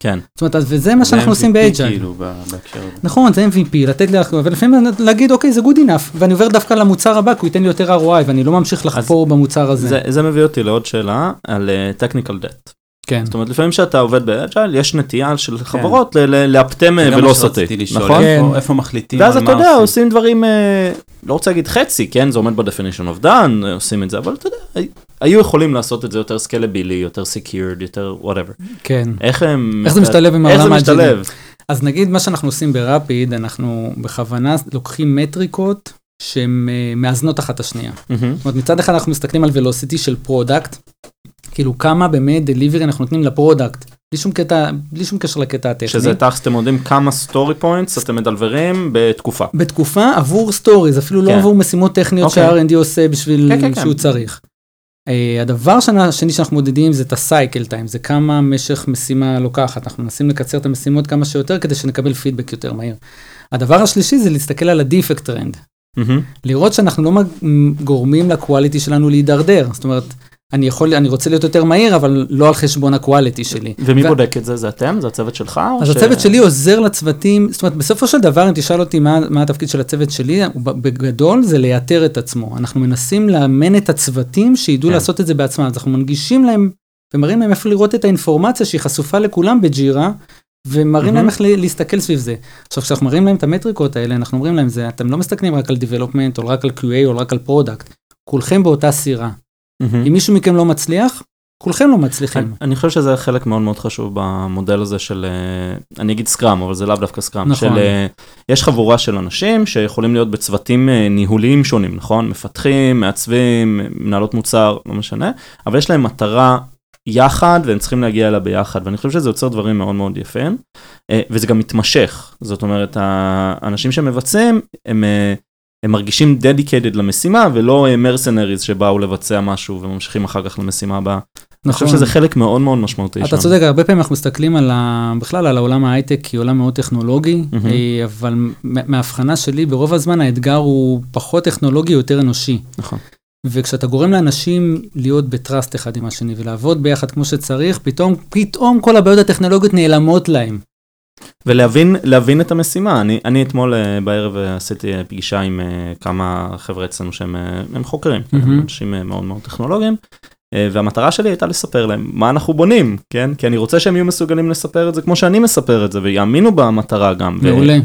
כן. זאת אומרת, אז- וזה מה שאנחנו זה עושים באג'ייל. כאילו, בהקשר הזה. נכון, זה MVP, לתת לי, ולפעמים להגיד, אוקיי, זה good enough, ואני עובר דווקא למוצר הבא, כי הוא ייתן לי יותר ROI, ואני לא ממשיך לחפור במוצר הזה. זה, זה מביא אותי לעוד שאלה על uh, technical debt. כן. זאת אומרת, לפעמים כשאתה עובד ב agile, יש נטייה של חברות ל- ל- לאפטם זה גם ולא מה סוטה, שרציתי לשאול, נכון? כן. איפה- איפה מחליטים ואז אתה יודע, עושים? עושים דברים, אה, לא רוצה להגיד חצי, כן, זה עומד ב-definition of done, אה, עושים את זה, אבל אתה יודע, היו יכולים לעשות את זה יותר סקלבילי, יותר secured, יותר whatever. כן. איך הם... איך זה משתלב עם העולם? משתלב? אז נגיד מה שאנחנו עושים ב Rapyd, אנחנו בכוונה לוקחים מטריקות שהן אה, מאזנות אחת את השנייה. מממ. זאת אומרת, מצד אחד אנחנו מסתכלים על velocity של product, כאילו כמה באמת delivery אנחנו נותנים ל product, בלי שום קטע, בלי שום קשר לקטע הטכני. שזה תכלס אתם יודעים כמה story points אתם מדלברים בתקופה. בתקופה עבור stories, אפילו לא כן. עבור משימות טכניות אוקיי. שה-R&D עושה בשביל כן, כן, כן. שהוא צריך. אה, הדבר השני שאנחנו מודדים זה את ה cycle time, זה כמה משך משימה לוקחת, אנחנו מנסים לקצר את המשימות כמה שיותר כדי שנקבל פידבק יותר מהיר. הדבר השלישי זה להסתכל על ה defect trend, מממ. לראות שאנחנו לא גורמים ל quality שלנו להידרדר, זאת אומרת, אני יכול, אני רוצה להיות יותר מהיר, אבל לא על חשבון ה quality שלי. ומי ו- בודק את זה? זה אתם? זה הצוות שלך? אז ש- הצוות שלי עוזר לצוותים, זאת אומרת, בסופו של דבר, אם תשאל אותי מה, מה התפקיד של הצוות שלי, בגדול זה לייתר את עצמו. אנחנו מנסים לאמן את הצוותים שידעו כן. לעשות את זה בעצמם, אז אנחנו מנגישים להם ומראים להם איפה לראות את האינפורמציה שהיא חשופה לכולם ב Jira, ומראים להם מממ. איך להסתכל סביב זה. עכשיו, כשאנחנו מראים להם את המטריקות האלה, אנחנו אומרים להם, זה, אתם לא מסתכלים רק על development, או רק על QA, או רק על product. כולכם באותה סירה. מממ. אם מישהו מכם לא מצליח, כולכם לא מצליחים. אני- אני חושב שזה חלק מאוד מאוד חשוב במודל הזה של, אה, אני אגיד סקראם, אבל זה לאו דווקא סקראם. נכון. של, אה, יש חבורה של אנשים שיכולים להיות בצוותים אה, ניהוליים שונים, נכון? מפתחים, מעצבים, מנהלות מוצר, לא משנה, אבל יש להם מטרה יחד והם צריכים להגיע אליה ביחד, ואני חושב שזה יוצר דברים מאוד מאוד יפים, וזה גם מתמשך. זאת אומרת, האנשים שמבצעים, הם... אה, הם מרגישים dedicated למשימה ולא מרסנריז שבאו לבצע משהו וממשיכים אחר כך למשימה הבאה. אני חושב שזה חלק מאוד מאוד משמעותי. נכון. אתה שם. צודק, הרבה פעמים אנחנו מסתכלים על ה... בכלל על העולם ההייטק כעולם מאוד טכנולוגי. אה, אבל מההבחנה שלי, ברוב הזמן האתגר הוא פחות טכנולוגי, יותר אנושי. נכון. וכשאתה גורם לאנשים להיות בטראסט אחד עם השני ולעבוד ביחד כמו שצריך, פתאום, פתאום כל הבעיות הטכנולוגיות נעלמות להם. ולהבין להבין את המשימה. אני, אני אתמול אה, בערב אה, עשיתי אה, פגישה עם כמה חבר'ה אצלנו שהם הם חוקרים. הם אנשים מאוד מאוד טכנולוגיים, והמטרה שלי הייתה לספר להם מה אנחנו בונים, כן? כי אני רוצה שהם יהיו מסוגלים לספר את זה כמו שאני מספר את זה, ויאמינו במטרה גם. מעולה.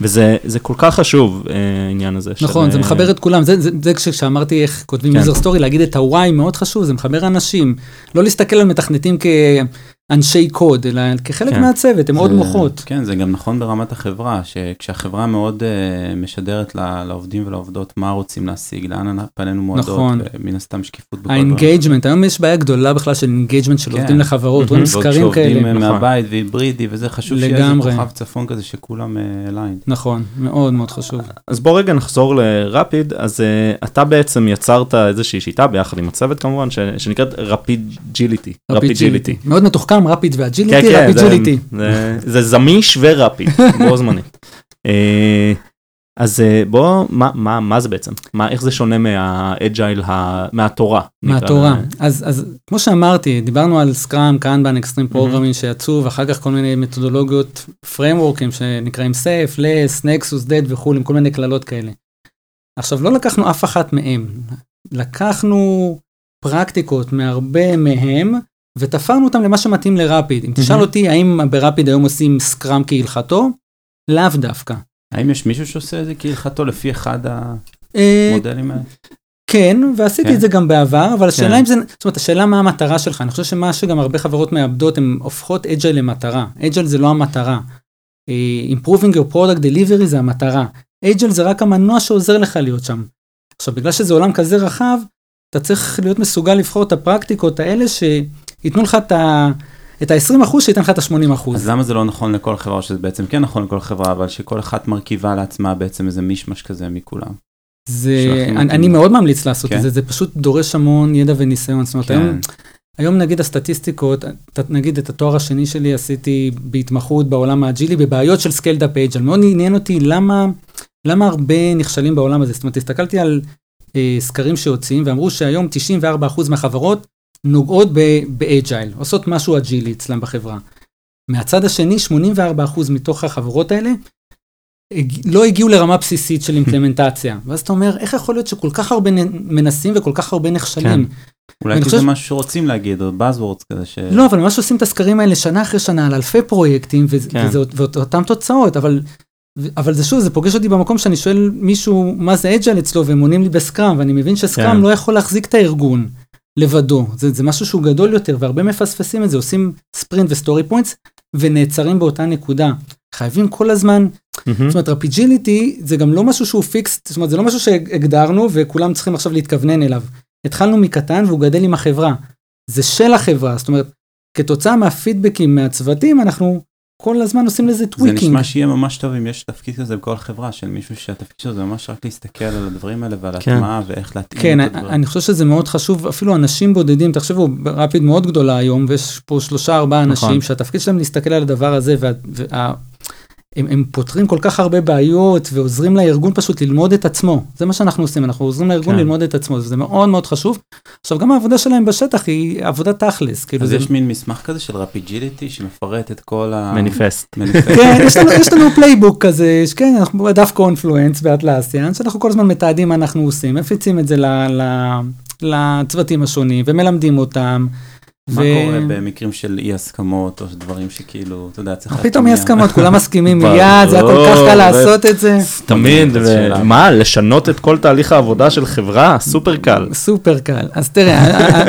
וזה זה כל כך חשוב העניין הזה. של, נכון, זה אה, מחבר את כולם, זה, זה, זה כשאמרתי איך כותבים כן. user story, להגיד את ה-why מאוד חשוב, זה מחבר אנשים. לא להסתכל על מתכנתים כאנשי קוד, אלא כחלק כן. מהצוות, הם עוד זה- מוחות. כן, זה גם נכון ברמת החברה, שכשהחברה מאוד uh, משדרת ל- לעובדים ולעובדות מה רוצים להשיג, לאן פנינו מועדות, נכון. ומן הסתם שקיפות בכל. ה engagement, היום יש בעיה גדולה בכלל של engagement של כן. עובדים לחברות, רואים. ועוד סקרים כאלה. שעובדים נכון. מהבית והיברידי וזה חשוב שיהיה איזה לגמרי. כוכב צפון כזה שכולם align. נכון, מאוד מאוד חשוב. אז בוא רגע נחזור לרפיד, אז uh, אתה בעצם יצרת איזושהי שיטה ביחד עם הצוות כמובן, ש, שנקראת רפיג'יליטי. רפיג'יליטי. מאוד מתוחכם, רפיד ו agility, כן, כן, זה- רפיג'יליטי. זה, זה זמיש ורפיד, בו זמנית. אה, אז אה, בוא, מה, מה, מה זה בעצם? מה, איך זה שונה מהאג'ייל, מהתורה? מהתורה. אז, אז כמו שאמרתי, דיברנו על סקראם, קנבן, אקסטרים. פרוגרמים שיצאו, ואחר כך כל מיני מתודולוגיות, פריימוורקים שנקראים סייף, לס, נקסוס, דד וכולי, עם כל מיני קללות כאלה. עכשיו, לא לקחנו אף אחת מהם. לקחנו פרקטיקות מהרבה מהם, ותפרנו אותם למה שמתאים לרפיד. אם תשאל. אותי, האם ברפיד היום עושים סקראם כהלכתו? לאו דווקא. האם יש מישהו שעושה את זה כהלכתו לפי אחד אה, המודלים האלה? כן, ועשיתי כן. את זה גם בעבר, אבל השאלה כן. אם זה, זאת אומרת, השאלה מה המטרה שלך, אני חושב שמה שגם הרבה חברות מאבדות, הן הופכות אג'ייל למטרה. אג'ייל זה לא המטרה. אה, improving your product delivery זה המטרה. אג'ייל זה רק המנוע שעוזר לך להיות שם. עכשיו, בגלל שזה עולם כזה רחב, אתה צריך להיות מסוגל לבחור את הפרקטיקות האלה שייתנו לך את ה... את ה-20 אחוז שייתן לך את ה-80 אחוז. אז למה זה לא נכון לכל חברה, או שזה בעצם כן נכון לכל חברה, אבל שכל אחת מרכיבה לעצמה בעצם איזה מישמש כזה מכולם? זה, אני. אני מאוד ממליץ לעשות כן. את זה, זה פשוט דורש המון ידע וניסיון. זאת אומרת, כן, היום היום נגיד הסטטיסטיקות, נגיד את התואר השני שלי עשיתי בהתמחות בעולם האג'ילי בבעיות של scaled up agile. מאוד עניין אותי למה, למה הרבה נכשלים בעולם הזה. זאת אומרת, הסתכלתי על אה, סקרים שיוצאים ואמרו שהיום 94% מהחברות נוגעות באג'ייל, עושות משהו אג'ילי אצלם בחברה. מהצד השני, 84% מתוך החברות האלה לא הגיעו לרמה בסיסית של אימפלמנטציה. ואז אתה אומר, איך יכול להיות שכל כך הרבה מנסים וכל כך הרבה נכשלים? אולי אני כי זה משהו שרוצים להגיד, או buzzwords כזה ש... לא, אבל ממש עושים את הסקרים האלה שנה אחרי שנה על אלפי פרויקטים, כן. ואותן תוצאות, אבל, אבל זה שוב, זה פוגש אותי במקום שאני שואל מישהו מה זה אג'ל אצלו, והם עונים לי בסקראם, ואני מבין שסקראם כן. לא יכול להחזיק את הארגון לבדו, זה, זה משהו שהוא גדול יותר, והרבה מפספסים את זה, עושים ספרינט ו story points, ונעצרים באותה נקודה. חייבים כל הזמן, מהמם. זאת אומרת, רפיג'יליטי זה גם לא משהו שהוא פיקס, זאת אומרת, זה לא משהו שהגדרנו וכולם צריכים עכשיו להתכוונן אליו. התחלנו מקטן והוא גדל עם החברה. זה של החברה, זאת אומרת, כתוצאה מהפידבקים מהצוותים, אנחנו כל הזמן עושים לזה זה tweaking. נשמע שיהיה ממש טוב אם יש תפקיד כזה בכל חברה של מישהו שהתפקיד שלו זה ממש רק להסתכל על הדברים האלה ועל כן. הטמעה ואיך להתאים כן, את הדברים. אני חושב שזה מאוד חשוב, אפילו אנשים בודדים, תחשבו, רפיד מאוד גדולה היום, ויש פה שלושה ארבעה נכון. אנשים שהתפקיד שלהם להסתכל על הדבר הזה, וה, וה, הם, הם פותרים כל כך הרבה בעיות ועוזרים לארגון פשוט ללמוד את עצמו. זה מה שאנחנו עושים, אנחנו עוזרים לארגון כן. ללמוד את עצמו, וזה מאוד מאוד חשוב. עכשיו, גם העבודה שלהם בשטח היא עבודה תכלס. כאילו אז זה... יש מין מסמך כזה של רפיג'יליטי שמפרט את כל ה... מניפסט. כן, יש לנו, יש לנו playbook כזה, ש- כן, אנחנו בדף Confluence ב Atlassian, שאנחנו כל הזמן מתעדים מה אנחנו עושים, מפיצים את זה ל, ל, לצוותים השונים ומלמדים אותם. מה קורה במקרים של אי הסכמות או דברים שכאילו, אתה יודע, צריך... פתאום? אי הסכמות, כולם מסכימים מיד, זה היה כל כך קל לעשות את זה. תמיד. מה, לשנות את כל תהליך העבודה של חברה? סופר קל. סופר קל. אז תראה, ה-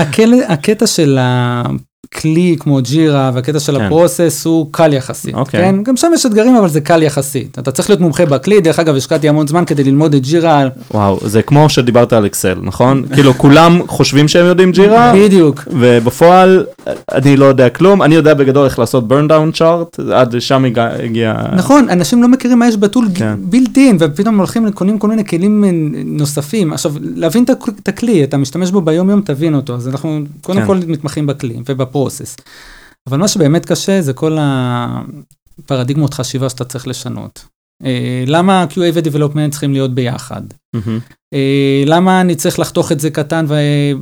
ה- הקטע של הכלי כמו ג'ירה והקטע של כן. הפרוסס הוא קל יחסית. אוקיי. כן? גם שם יש אתגרים, אבל זה קל יחסית. אתה צריך להיות מומחה בכלי, דרך אגב, השקעתי המון זמן כדי ללמוד את ג'ירה. וואו, זה כמו שדיברת על אקסל, נכון? כאילו כולם חושבים שהם יודעים ג'ירה, בדיוק. ובפועל אני לא יודע כלום, אני יודע בגדול איך לעשות burn down chart, עד שם הגיע... נכון, אנשים לא מכירים מה יש בטול כן. בילט-אין, ופתאום הולכים וקונים כל מיני כלים אה, נוספים. עכשיו, להבין את הכ- את הכלי, אתה משתמש בו ביום-יום, תבין אותו. אז אנחנו קודם כן. כל מתמחים בכלי ובפרוסס. אבל מה שבאמת קשה זה כל הפרדיגמות חשיבה שאתה צריך לשנות. אה, למה QA ו-Development צריכים להיות ביחד? מהמם. אה, למה אני צריך לחתוך את זה קטן ו-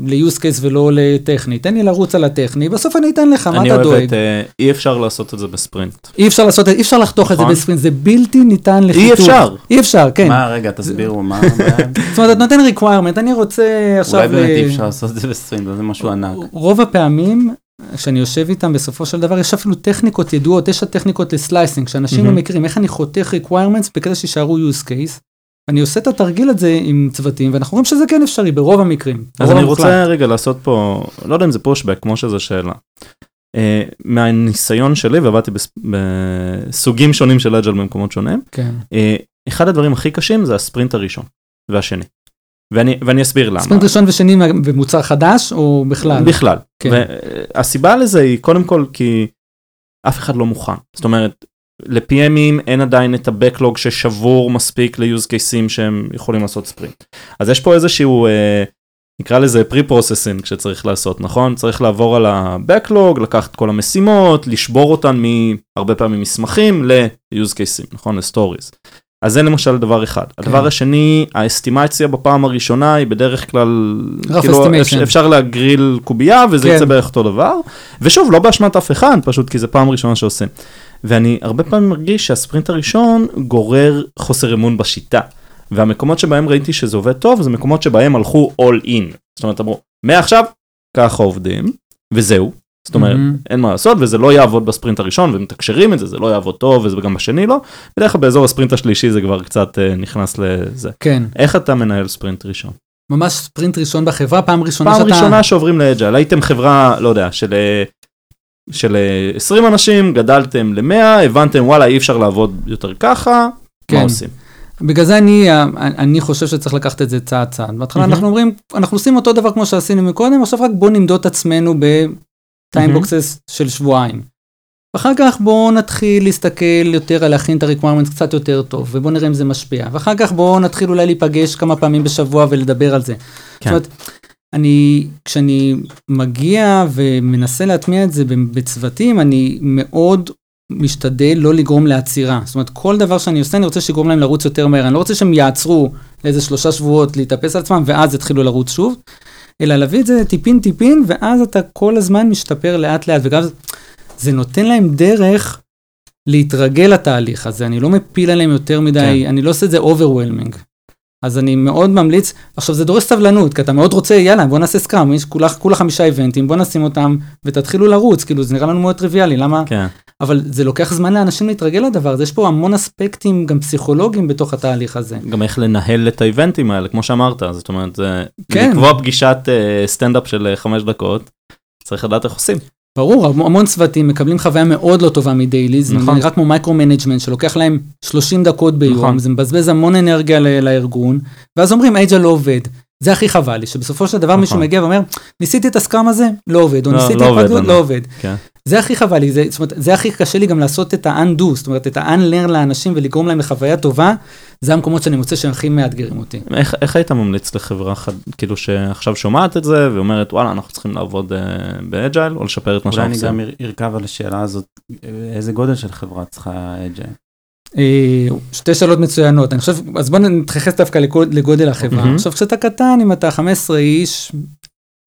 ל-use case ולא לטכני? תן לי לרוץ על הטכני, בסוף אני אתן לך, מה אני אתה אוהב דואג? את אה, אי אפשר לעשות את זה בספרינט. אי אפשר לעשות, אי אפשר לחתוך את זה נכון. בספרינט, זה בלתי ניתן לחיתוך. אפשר. אי אפשר, כן. מה, רגע, תסבירו מה? זאת אומרת, אתה נותן requirement, אני רוצה עכשיו... אולי באמת אי אפשר לעשות את זה בספרינט, זה משהו ענק. רוב הפעמים, כשאני יושב איתם בסופו של דבר, יש אפילו טכניקות ידועות, יש הטכניקות לסלייסינג, שאנשים לא מהמם. מכירים, איך אני חותך requirements בכדי שישארו use case. אני עושה את התרגיל הזה עם צוותים, ואנחנו רואים שזה כן אפשרי ברוב המקרים. אז אני. רוצה רגע לעשות פה, לא יודע אם זה פושבק, כמו שזו שאלה. אה, מהניסיון שלי, ועבדתי בס- בסוגים שונים של אג'ל במקומות שונים, כן. אה, אחד הדברים הכי קשים זה הספרינט הראשון והשני. ואני, ואני אסביר למה. ספרינט ראשון ושני במוצר חדש, או בכלל? בכלל. כן. והסיבה לזה היא קודם כל כי אף אחד לא מוכן. זאת אומרת, ל-PMים אין עדיין את ה-Backlog ששבור מספיק ל-use cases שהם יכולים לעשות ספרינט. אז יש פה איזשהו, אה, נקרא לזה pre-processing שצריך לעשות, נכון? צריך לעבור על ה-Backlog, לקחת כל המשימות, לשבור אותן מהרבה פעמים מסמכים ל-use cases, נכון? ל-stories. אז זה למשל דבר אחד. כן. הדבר השני, האסטימציה בפעם הראשונה היא בדרך כלל, כאילו. אפשר- להגריל קובייה וזה כן. יצא בערך אותו דבר. ושוב, לא באשמת אף אחד, פשוט כי זה פעם ראשונה שעושים. ואני הרבה פעמים מרגיש שהספרינט הראשון גורר חוסר אמון בשיטה. והמקומות שבהם ראיתי שזה עובד טוב, זה מקומות שבהם הלכו all in. זאת אומרת, אמרו, מעכשיו, ככה עובדים, וזהו. זאת אומרת, מהמם. אין מה לעשות, וזה לא יעבוד בספרינט הראשון, ומתקשרים את זה, זה לא יעבוד טוב, וגם בשני לא. בדרך כלל באזור הספרינט השלישי זה כבר קצת אה, נכנס לזה. כן. איך אתה מנהל ספרינט ראשון? ממש ספרינט ראשון בחברה, פעם ראשונה פעם שאתה... ראשונה שעוברים לאג'ל, הייתם חברה, לא יודע, של, אה, של אה, 20 אנשים, גדלתם ל-100, הבנתם וואלה אי אפשר לעבוד יותר ככה, כן. מה עושים? בגלל זה אני, אני חושב שצריך לקחת את זה צעד צעד. בהתחלה מהמם. אנחנו אומרים, אנחנו עושים אותו דבר כמו שעשינו מקודם, עכשיו רק בוא נמדוד את עצמנו בטיימבוקסס של שבועיים. ואחר כך בואו נתחיל להסתכל יותר על להכין את ה-requirements קצת יותר טוב, ובואו נראה אם זה משפיע. ואחר כך בואו נתחיל אולי להיפגש כמה פעמים בשבוע ולדבר על זה. כן. זאת אומרת, אני, כשאני מגיע ומנסה להטמיע את זה בצוותים, אני מאוד משתדל לא לגרום לעצירה. זאת אומרת, כל דבר שאני עושה, אני רוצה שיגרום להם לרוץ יותר מהר. אני לא רוצה שהם יעצרו לאיזה שלושה שבועות להתאפס על עצמם, ואז יתחילו לרוץ שוב, אלא להביא את זה טיפין טיפין, ואז אתה כל הזמן משתפר לאט לאט, וגם זה- נותן להם דרך להתרגל לתהליך הזה. אני לא מפיל עליהם יותר מדי, כן. אני לא עושה את זה overwhelming. אז אני מאוד ממליץ, עכשיו זה דורש סבלנות, כי אתה מאוד רוצה, יאללה, בוא נעשה סקראם, יש כולה, כולה חמישה איבנטים, בוא נשים אותם ותתחילו לרוץ, כאילו זה נראה לנו מאוד טריוויאלי, למה? כן. אבל זה לוקח זמן לאנשים להתרגל לדבר הזה, יש פה המון אספקטים גם פסיכולוגיים בתוך התהליך הזה. גם איך לנהל את האיבנטים האלה, כמו שאמרת, זאת אומרת, זה כן. לקבוע פגישת אה, סטנדאפ של אה, חמש דקות, צריך לדעת איך עושים. ברור, המ- המון צוותים מקבלים חוויה מאוד לא טובה מ daily, זה נכון. נראה כמו micro management שלוקח להם 30 דקות ביום, נכון. זה מבזבז המון אנרגיה ל- לארגון, ואז אומרים אייג'ל לא עובד. זה הכי חבל לי, שבסופו של דבר נכון. מישהו מגיע ואומר, ניסיתי את הסקראם הזה, לא עובד, או לא- ניסיתי לא את לנו." לא עובד. כן. זה הכי חבל לי, זה, זאת אומרת, זה הכי קשה לי גם לעשות את ה-undo, זאת אומרת, את ה-unlearn לאנשים ולגרום להם לחוויה טובה, זה המקומות שאני מוצא שהם הכי מאתגרים אותי. איך, איך היית ממליץ לחברה חד, כאילו שעכשיו שומעת את זה ואומרת וואלה אנחנו צריכים לעבוד אה, באג'ייל או לשפר את מה אולי שאנחנו אני עושים. גם אר- ארכב על השאלה הזאת, איזה גודל של חברה צריכה אג'יי? אה, שתי שאלות מצוינות, אני חושב, אז בוא נתייחס דווקא לגוד- לגודל החברה. מהמם. עכשיו, כשאתה קטן, אם אתה 15 איש,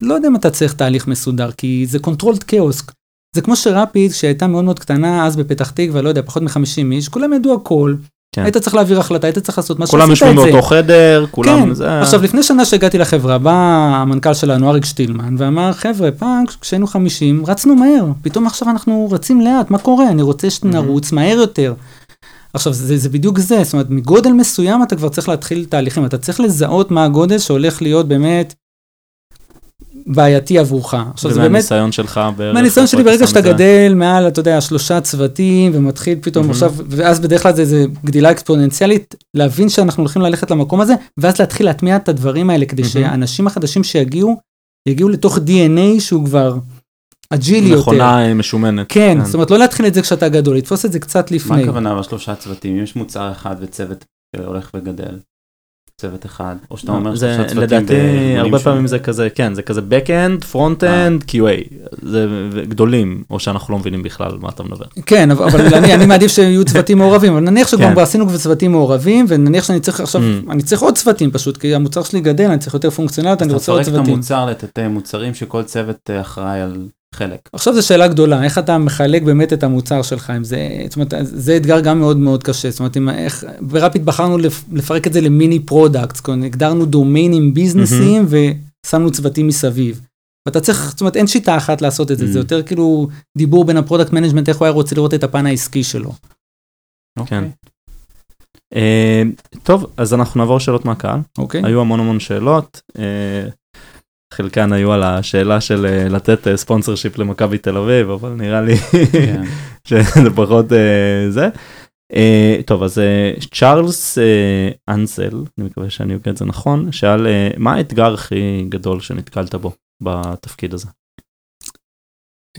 לא יודע אם אתה צריך תהליך מסודר, כי זה controlled chaos. זה כמו שרפיד, שהייתה מאוד מאוד קטנה, אז בפתח תקווה, לא יודע, פחות מ-50 איש, כולם ידעו הכל. כן. היית צריך להעביר החלטה, היית צריך לעשות מה כולם שעשית יושבים את זה. באותו חדר כולם כן, זה עכשיו לפני שנה שהגעתי לחברה, בא המנכ"ל שלנו, אריק שטילמן, ואמר, חבר'ה, פעם כשהיינו 50, רצנו מהר, פתאום עכשיו אנחנו רצים לאט, מה קורה? אני רוצה שנרוץ מהר יותר. עכשיו, זה, זה בדיוק זה, זאת אומרת, מגודל מסוים אתה כבר צריך להתחיל תהליכים, אתה צריך לזהות מה הגודל שהולך להיות באמת בעייתי עבורך. עכשיו, זה באמת, ומהניסיון שלך בערך. מהניסיון שלי, ברגע שאתה את זה? גדל מעל, אתה יודע, שלושה צוותים, ומתחיל פתאום מהמם. עכשיו, ואז בדרך כלל זה, זה גדילה אקספוננציאלית, להבין שאנחנו הולכים ללכת למקום הזה, ואז להתחיל להטמיע את הדברים האלה, כדי מהמם. שהאנשים החדשים שיגיעו, יגיעו לתוך DNA שהוא כבר אג'ילי יותר. מכונה אה, משומנת. כן, זאת אומרת, לא להתחיל את זה כשאתה גדול, לתפוס את זה קצת מה לפני. הכוונה בשלושה צוותים? אם יש מוצר אחד וצוות שהולך וגדל, צוות אחד, או שאתה אומר שלושה צוותים לדעתי הרבה פעמים? זה כזה כן זה כזה backend front אה. end QA זה גדולים או שאנחנו לא מבינים בכלל מה אתה מדבר. כן, אבל, אני, אני מעדיף שיהיו צוותים מעורבים, אבל נניח שכבר כן. עשינו כבר צוותים מעורבים, ונניח שאני צריך עכשיו, Mm. אני צריך עוד צוותים פשוט, כי המוצר שלי גדל, אני צריך יותר פונקציונליות, אני אתה רוצה עוד מפרק את צוותים. המוצר לתתי מוצרים שכל צוות אה, אחראי על חלק. עכשיו זו שאלה גדולה, איך אתה מחלק באמת את המוצר שלך, אם זה, זאת אומרת, זה אתגר גם מאוד מאוד קשה, זאת אומרת, אם, איך, ברפיד בחרנו לפ, לפרק את זה ל mini products, הגדרנו דומיינים ביזנסיים ושמנו צוותים מסביב. ואתה צריך, זאת אומרת, אין שיטה אחת לעשות את זה, Mm. זה יותר כאילו דיבור בין ה product management, איך הוא היה רוצה לראות את הפן העסקי שלו. אוקיי. אה, טוב אז אנחנו נעבור שאלות מהקהל אוקיי? היו המון המון שאלות. אה, חלקן היו על השאלה של אה, לתת ספונסר שיפ למכבי תל אביב אבל נראה לי כן. שזה פחות אה, זה. אה, טוב אז אה, צ'ארלס אה, אנסל אני מקווה שאני אוקיע את זה נכון שאל אה, מה האתגר הכי גדול שנתקלת בו בתפקיד הזה.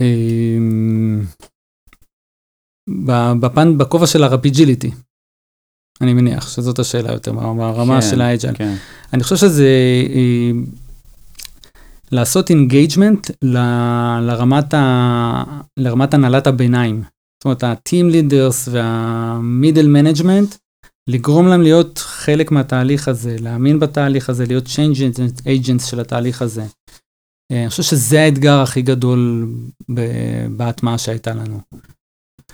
אמ, בפן, בכובע של הרפיג'יליטי. אני מניח שזאת השאלה יותר, ברמה כן, של האג'ל. כן. אני חושב שזה אה, לעשות engagement לרמת, ה, לרמת הנהלת הביניים. זאת אומרת, ה-team leaders וה-middle management, לגרום להם להיות חלק מהתהליך הזה, להאמין בתהליך הזה, להיות change agents של התהליך הזה. אה, אני חושב שזה האתגר הכי גדול ב- בהטמעה שהייתה לנו.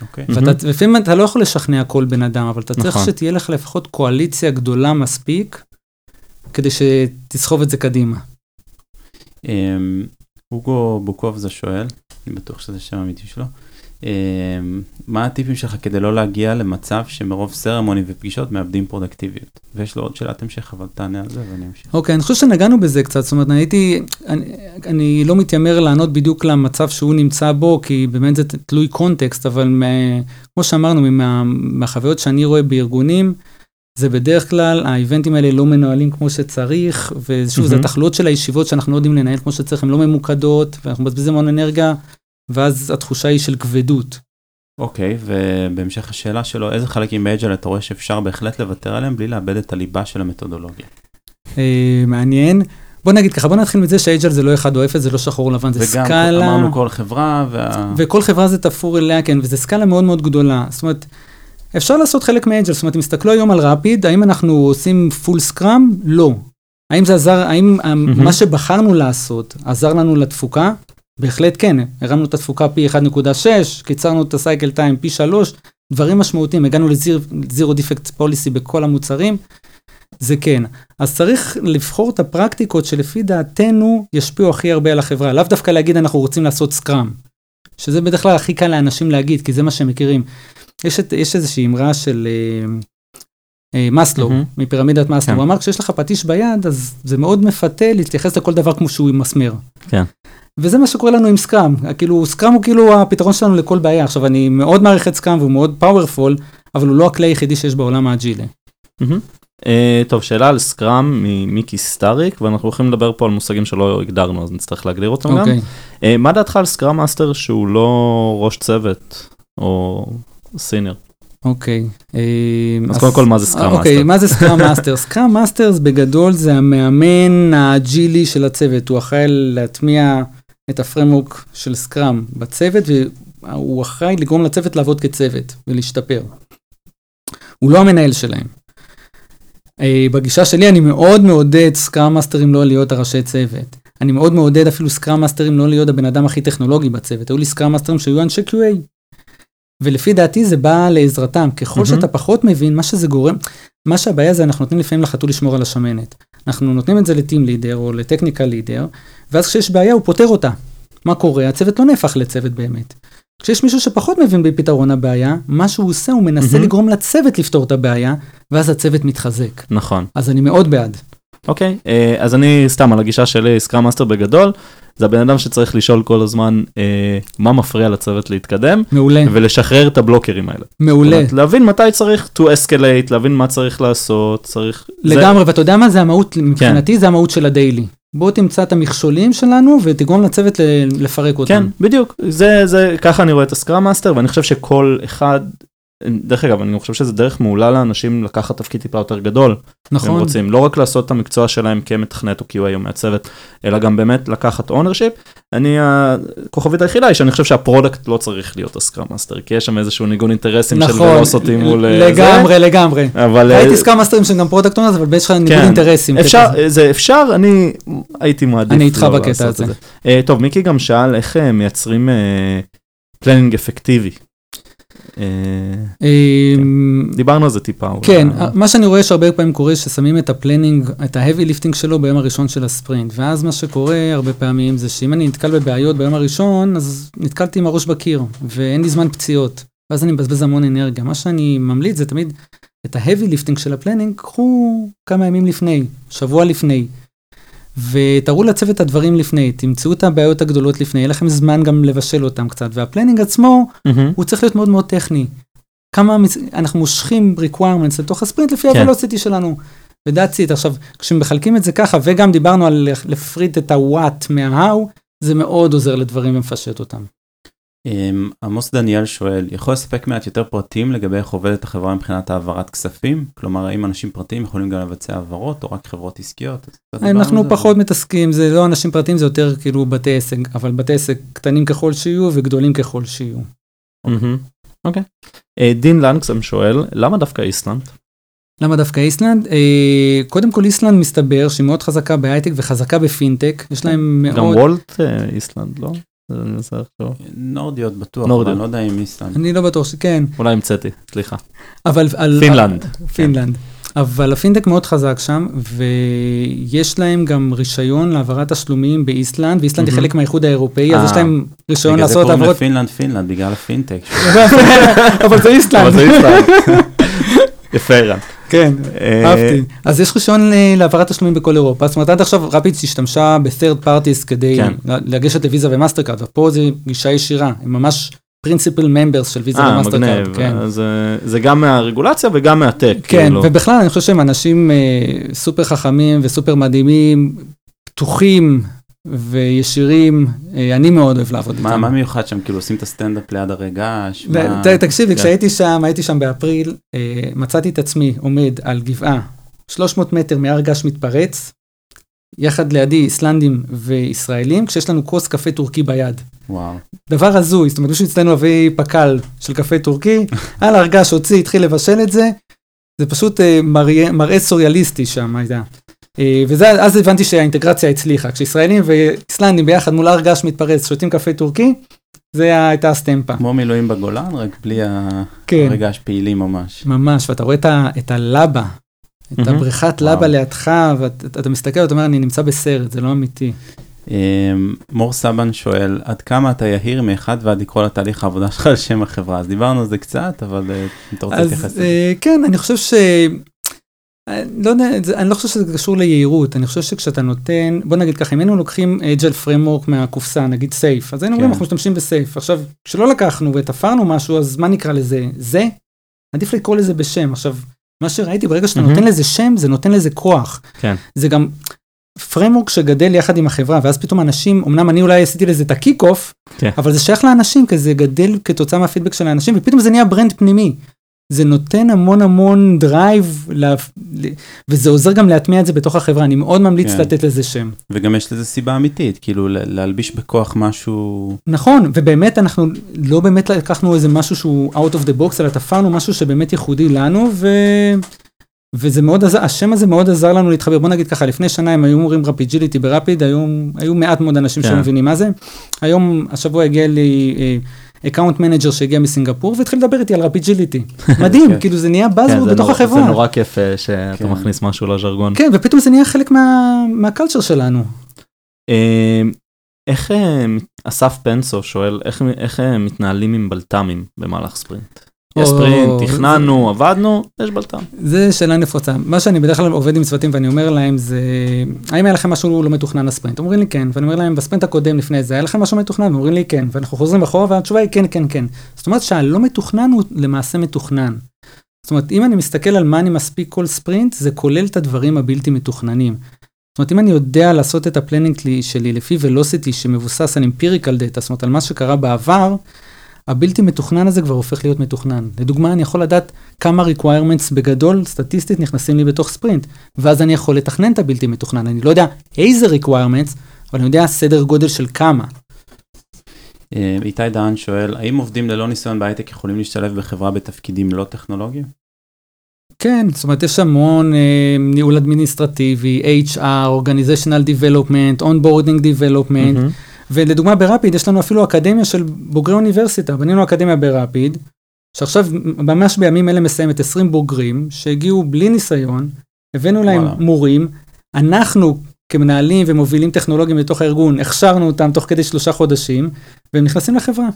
אוקיי. מהמם. ואתה, לפעמים אתה לא יכול לשכנע כל בן אדם, אבל אתה צריך נכון. שתהיה לך לפחות קואליציה גדולה מספיק, כדי שתסחוב את זה קדימה. אמ, אוגו בוקובזה שואל, אני בטוח שזה שם האמיתי שלו, אמ, מה הטיפים שלך כדי לא להגיע למצב שמרוב סרמונים ופגישות מאבדים פרודקטיביות? ויש לו עוד שאלת המשך, אבל תענה על זה ואני אמשיך. אוקיי, אני חושב שנגענו בזה קצת, זאת אומרת, הייתי, אני, לא מתיימר לענות בדיוק למצב שהוא נמצא בו, כי באמת זה תלוי קונטקסט, אבל כמו שאמרנו, מה, מהחוויות שאני רואה בארגונים, זה בדרך כלל, האיבנטים האלה לא מנוהלים כמו שצריך, ושוב, זה מהמם. התחלואות של הישיבות שאנחנו לא יודעים לנהל כמו שצריך, הן לא ממוקדות, ואנחנו מבזבזים המון אנרגיה, ואז התחושה היא של כבדות. אוקיי, ובהמשך השאלה שלו, איזה חלקים באג'ל אתה רואה שאפשר בהחלט לוותר עליהם בלי לאבד את הליבה של המתודולוגיה? אה, מעניין. בוא נגיד ככה, בוא נתחיל מזה שהאג'ל זה לא אחד או אפס, זה לא שחור לבן, זה וגם סקאלה. אמרנו כל חברה, וה... וכל חברה זה תפור אליה, כן, וזה סקאלה מאוד מאוד גדולה. זאת אומרת, אפשר לעשות חלק מאג'ל, זאת אומרת, אם תסתכלו היום על רפיד, האם אנחנו עושים full Scrum? לא. האם זה עזר, האם mm-hmm. מה שבחרנו לעשות עזר לנו לתפוקה? בהחלט כן, הרמנו את התפוקה פי 1.6, קיצרנו את ה cycle time פי 3, דברים משמעותיים, הגענו ל zero defect policy בכל המוצרים, זה כן. אז צריך לבחור את הפרקטיקות שלפי דעתנו ישפיעו הכי הרבה על החברה, לאו דווקא להגיד אנחנו רוצים לעשות סקראם, שזה בדרך כלל הכי קל לאנשים להגיד, כי זה מה שהם מכירים. יש, את, יש איזושהי אמרה של אה, אה, מאסלו, מהמם. מפירמידת מאסלו, כן. הוא אמר כשיש לך פטיש ביד, אז זה מאוד מפתה להתייחס לכל דבר כמו שהוא עם מסמר. כן. וזה מה שקורה לנו עם סקראם, כאילו סקראם הוא כאילו הפתרון שלנו לכל בעיה. עכשיו אני מאוד מעריך את סקראם והוא מאוד פאורפול, אבל הוא לא הכלי היחידי שיש בעולם האג'ילי. מהמם. אה, טוב, שאלה על Scrum ממיקי סטאריק, ואנחנו הולכים לדבר פה על מושגים שלא הגדרנו, אז נצטרך להגדיר אותם גם. אוקיי. אה, מה דעתך על Scrum Master שהוא לא ראש צוות, או senior? אוקיי. אה, אז קודם כל, מה זה Scrum אוקיי, Master? מה זה Scrum Master? Scrum Masters בגדול זה המאמן האג'ילי של הצוות, הוא אחראי להטמיע את ה framework של Scrum בצוות, והוא אחראי לגרום לצוות לעבוד כצוות ולהשתפר. הוא לא המנהל שלהם. אה, בגישה שלי אני מאוד מעודד סקראם מאסטרים לא להיות הראשי צוות. אני מאוד מעודד אפילו סקראם מאסטרים לא להיות הבן אדם הכי טכנולוגי בצוות. היו לי סקראם מאסטרים שהיו אנשי QA. ולפי דעתי זה בא לעזרתם. ככל מהמם. שאתה פחות מבין, מה שזה גורם, מה שהבעיה זה אנחנו נותנים לפעמים לחתול לשמור על השמנת. אנחנו נותנים את זה לטים לידר או לטכניקל לידר, ואז כשיש בעיה הוא פותר אותה. מה קורה? הצוות לא נהפך לצוות באמת. כשיש מישהו שפחות מבין בפתרון הבעיה, מה שהוא עושה הוא מנסה מהמם. לגרום לצוות לפתור את הבעיה, ואז הצוות מתחזק. נכון. אז אני מאוד בעד. אוקיי, אה, אז אני סתם על הגישה שלי, Scrum Master בגדול, זה הבן אדם שצריך לשאול כל הזמן אה, מה מפריע לצוות להתקדם, מעולה, ולשחרר את הבלוקרים האלה. מעולה. אומרת, להבין מתי צריך to escalate, להבין מה צריך לעשות, צריך... זה- לגמרי, ואתה יודע מה זה המהות, מבחינתי זה המהות של ה daily. בוא תמצא את המכשולים שלנו ותגרום לצוות לפרק אותם. כן, בדיוק, זה, זה, ככה אני רואה את ה Scrum Master, ואני חושב שכל אחד, דרך אגב, אני חושב שזה דרך מעולה לאנשים לקחת תפקיד טיפה יותר גדול, הם נכון. רוצים, לא רק לעשות את המקצוע שלהם כמתכנת או QA או מעצבת, אלא גם באמת לקחת ownership. אני, הכוכבית היחידה היא שאני חושב שה product לא צריך להיות ה Scrum Master, כי יש שם איזשהו ניגוד אינטרסים של נכון, velocity מול אה, לגמרי, לגמרי. זה, אבל אה, ראיתי Scrum מאסטרים שהם גם product owners, אבל באיזשהו שלב ניגוד כן, אינטרסים. אפשר. זה אפשר, אני הייתי מעדיף אני איתך לא בקטע הזה. זה. אה, טוב, מיקי גם שאל איך אה, מייצרים planning אפקטיבי. אה, אמ, דיברנו על זה טיפה. כן, מה שאני רואה שהרבה פעמים קורה, ששמים את ה planning, את ה heavy lifting שלו ביום הראשון של הספרינט, ואז מה שקורה הרבה פעמים זה שאם אני נתקל בבעיות ביום הראשון, אז נתקלתי עם הראש בקיר, ואין לי זמן פציעות, ואז אני מבזבז המון אנרגיה. מה שאני ממליץ זה תמיד, את ה heavy lifting של ה planning, קחו כמה ימים לפני, שבוע לפני, ותראו לצוות את הדברים לפני, תמצאו את הבעיות הגדולות לפני, יהיה לכם זמן גם לבשל אותם קצת, וה planning עצמו, מהמם. הוא צריך להיות מאוד מאוד טכני. כמה מצ... אנחנו מושכים requirements לתוך הספרינט לפי כן. ה-velocity שלנו. ו-that's it. עכשיו, כשמחלקים את זה ככה, וגם דיברנו על לפריד את ה-what מה-how, זה מאוד עוזר לדברים ומפשט אותם. אמ, עמוס דניאל שואל, יכול לספק מעט יותר פרטים לגבי איך עובדת החברה מבחינת העברת כספים? כלומר, האם אנשים פרטיים יכולים גם לבצע העברות, או רק חברות עסקיות? אנחנו זה, פחות מתעסקים, זה לא אנשים פרטיים, זה יותר כאילו בתי עסק, אבל בתי עסק קטנים ככל שיהיו וגדולים ככל שיהיו. אוקיי. אה, דין לנגסם שואל, למה דווקא איסלנד? למה דווקא איסלנד? אה, קודם כל איסלנד מסתבר שהיא מאוד חזקה בהייטק וחזקה בפינטק, יש להם מאוד... גם וולט אה, איסלנד, לא? זה אני מנסה לחשוב. נורדיות בטוח, נורדיות. אני לא יודע אם איסלנד. אני לא בטוח שכן, אולי המצאתי, סליחה. אבל... על, פינלנד. פינלנד. אבל הפינטק מאוד חזק שם, ויש להם גם רישיון להעברת תשלומים באיסלנד, ואיסלנד היא. חלק מהאיחוד האירופאי, אז אה. יש להם רישיון בגלל זה לעשות קוראים. לפינלנד פינלנד, בגלל הפינטק. אבל זה איסלנד. אבל זה איסלנד. יפה ערן. כן, אה, אהבתי. אז יש רישיון להעברת תשלומים בכל אירופה, זאת אומרת עד עכשיו רפידס השתמשה ב-third parties כדי כן. לגשת לוויזה ומאסטרקארד, ופה זה גישה ישירה, הם ממש principal members של ויזה אה, ומאסטרקארד. כן. אז, אה, זה גם מהרגולציה וגם מה tech. כן, כאילו. ובכלל אני חושב שהם אנשים אה, סופר חכמים וסופר מדהימים, פתוחים וישירים, אה, אני מאוד אוהב לעבוד איתם. מה מיוחד שם, כאילו עושים את הסטנדאפ ליד הרגש? מה- תקשיב, כן. כשהייתי שם, הייתי שם באפריל, אה, מצאתי את עצמי עומד על גבעה 300 מטר מהר געש מתפרץ, יחד לידי איסלנדים וישראלים, כשיש לנו כוס קפה טורקי ביד. וואו. דבר הזוי, זאת אומרת, מישהו אצלנו הביא פקל של קפה טורקי, על הר געש הוציא, התחיל לבשל את זה, זה פשוט אה, מראה סוריאליסטי שם הייתה. אה, וזה, אז הבנתי שהאינטגרציה הצליחה, כשישראלים ואיסלנדים ביחד מול הר געש מתפרץ, שותים קפה טורקי, זה הייתה הסטמפה. כמו מילואים בגולן, רק בלי כן. הרגש פעילי ממש. ממש, ואתה רואה את, ה, את הלבה, את מהמם. הבריכת. לבה לידך, ואתה אתה מסתכל ואתה אומר, אני נמצא בסרט, זה לא אמיתי. אמ, מור סבן שואל, עד כמה אתה יהיר מאחד ועד לקרוא לתהליך העבודה שלך על שם החברה? אז דיברנו על זה קצת, אבל אה, אם אתה רוצה להתייחס לזה. אה, כן, אני חושב ש... לא יודע, אני לא חושב שזה קשור ליהירות, אני חושב שכשאתה נותן, בוא נגיד ככה, אם היינו לוקחים אג'ל פרמורק מהקופסה, נגיד סייף, אז היינו אומרים, כן. אנחנו משתמשים בסייף. עכשיו, כשלא לקחנו ותפרנו משהו, אז מה נקרא לזה? זה? עדיף לקרוא לזה בשם. עכשיו, מה שראיתי, ברגע שאתה. נותן לזה שם, זה נותן לזה כוח. כן. זה גם framework שגדל יחד עם החברה, ואז פתאום אנשים, אמנם אני אולי עשיתי לזה את ה kick-off, כן. אבל זה שייך לאנשים, כי זה גדל כתוצאה מהפידבק של האנשים, ופתאום זה נהיה brand פנימי. זה נותן המון המון drive. וזה עוזר גם להטמיע את זה בתוך החברה, אני מאוד ממליץ כן. לתת לזה שם. וגם יש לזה סיבה אמיתית, כאילו להלביש בכוח משהו, נכון, ובאמת אנחנו לא באמת לקחנו איזה משהו שהוא out of the box, אלא תפרנו משהו שבאמת ייחודי לנו, ו... וזה מאוד עזר, השם הזה מאוד עזר לנו להתחבר. בוא נגיד ככה, לפני שנה הם היו אומרים רפיג'יליטי ברפיד, היום היו מעט מאוד אנשים כן. שלא מבינים מה זה. היום, השבוע הגיע לי account manager שהגיע מסינגפור והתחיל לדבר איתי על רפיג'יליטי. מדהים, כן. כאילו זה נהיה כן, buzzword זה בתוך נורא- החברה. זה נורא כיף אה, שאתה כן. מכניס משהו לז'רגון. כן, ופתאום זה נהיה חלק מה- מה culture שלנו. אה, איך אה, אסף פנסו שואל איך, איך אה, מתנהלים עם בלת"מים במהלך ספרינט? יש ספרינט, תכננו, עבדנו, יש בלת"ם. זה שאלה נפוצה. מה שאני בדרך כלל עובד עם צוותים ואני אומר להם זה, האם היה לכם משהו לא מתוכנן לספרינט? אומרים לי כן, ואני אומר להם, בספרינט הקודם לפני זה, היה לכם משהו מתוכנן? אומרים לי כן, ואנחנו חוזרים אחורה והתשובה היא כן, כן, כן. זאת אומרת שהלא מתוכנן הוא למעשה מתוכנן. זאת אומרת, אם אני מסתכל על מה אני מספיק כל ספרינט, זה כולל את הדברים הבלתי מתוכננים. זאת אומרת, אם אני יודע לעשות את ה planning שלי לפי velocity שמבוסס על empirical data, זאת אומרת, על מה שקרה בעבר, הבלתי מתוכנן הזה כבר הופך להיות מתוכנן. לדוגמה, אני יכול לדעת כמה requirements בגדול, סטטיסטית, נכנסים לי בתוך ספרינט, ואז אני יכול לתכנן את הבלתי מתוכנן. אני לא יודע איזה requirements, אבל אני יודע סדר גודל של כמה. אה, איתי דהן שואל, האם עובדים ללא ניסיון בהייטק יכולים להשתלב בחברה בתפקידים לא טכנולוגיים? כן, זאת אומרת, יש המון אה, ניהול אדמיניסטרטיבי, HR, Organizational Development, Onboarding Development, מהמם. ולדוגמה ברפיד יש לנו אפילו אקדמיה של בוגרי אוניברסיטה, בנינו אקדמיה ברפיד, שעכשיו ממש בימים אלה מסיימת 20 בוגרים שהגיעו בלי ניסיון, הבאנו להם וואלה. מורים, אנחנו כמנהלים ומובילים טכנולוגיים לתוך הארגון, הכשרנו אותם תוך כדי שלושה חודשים, והם נכנסים לחברה.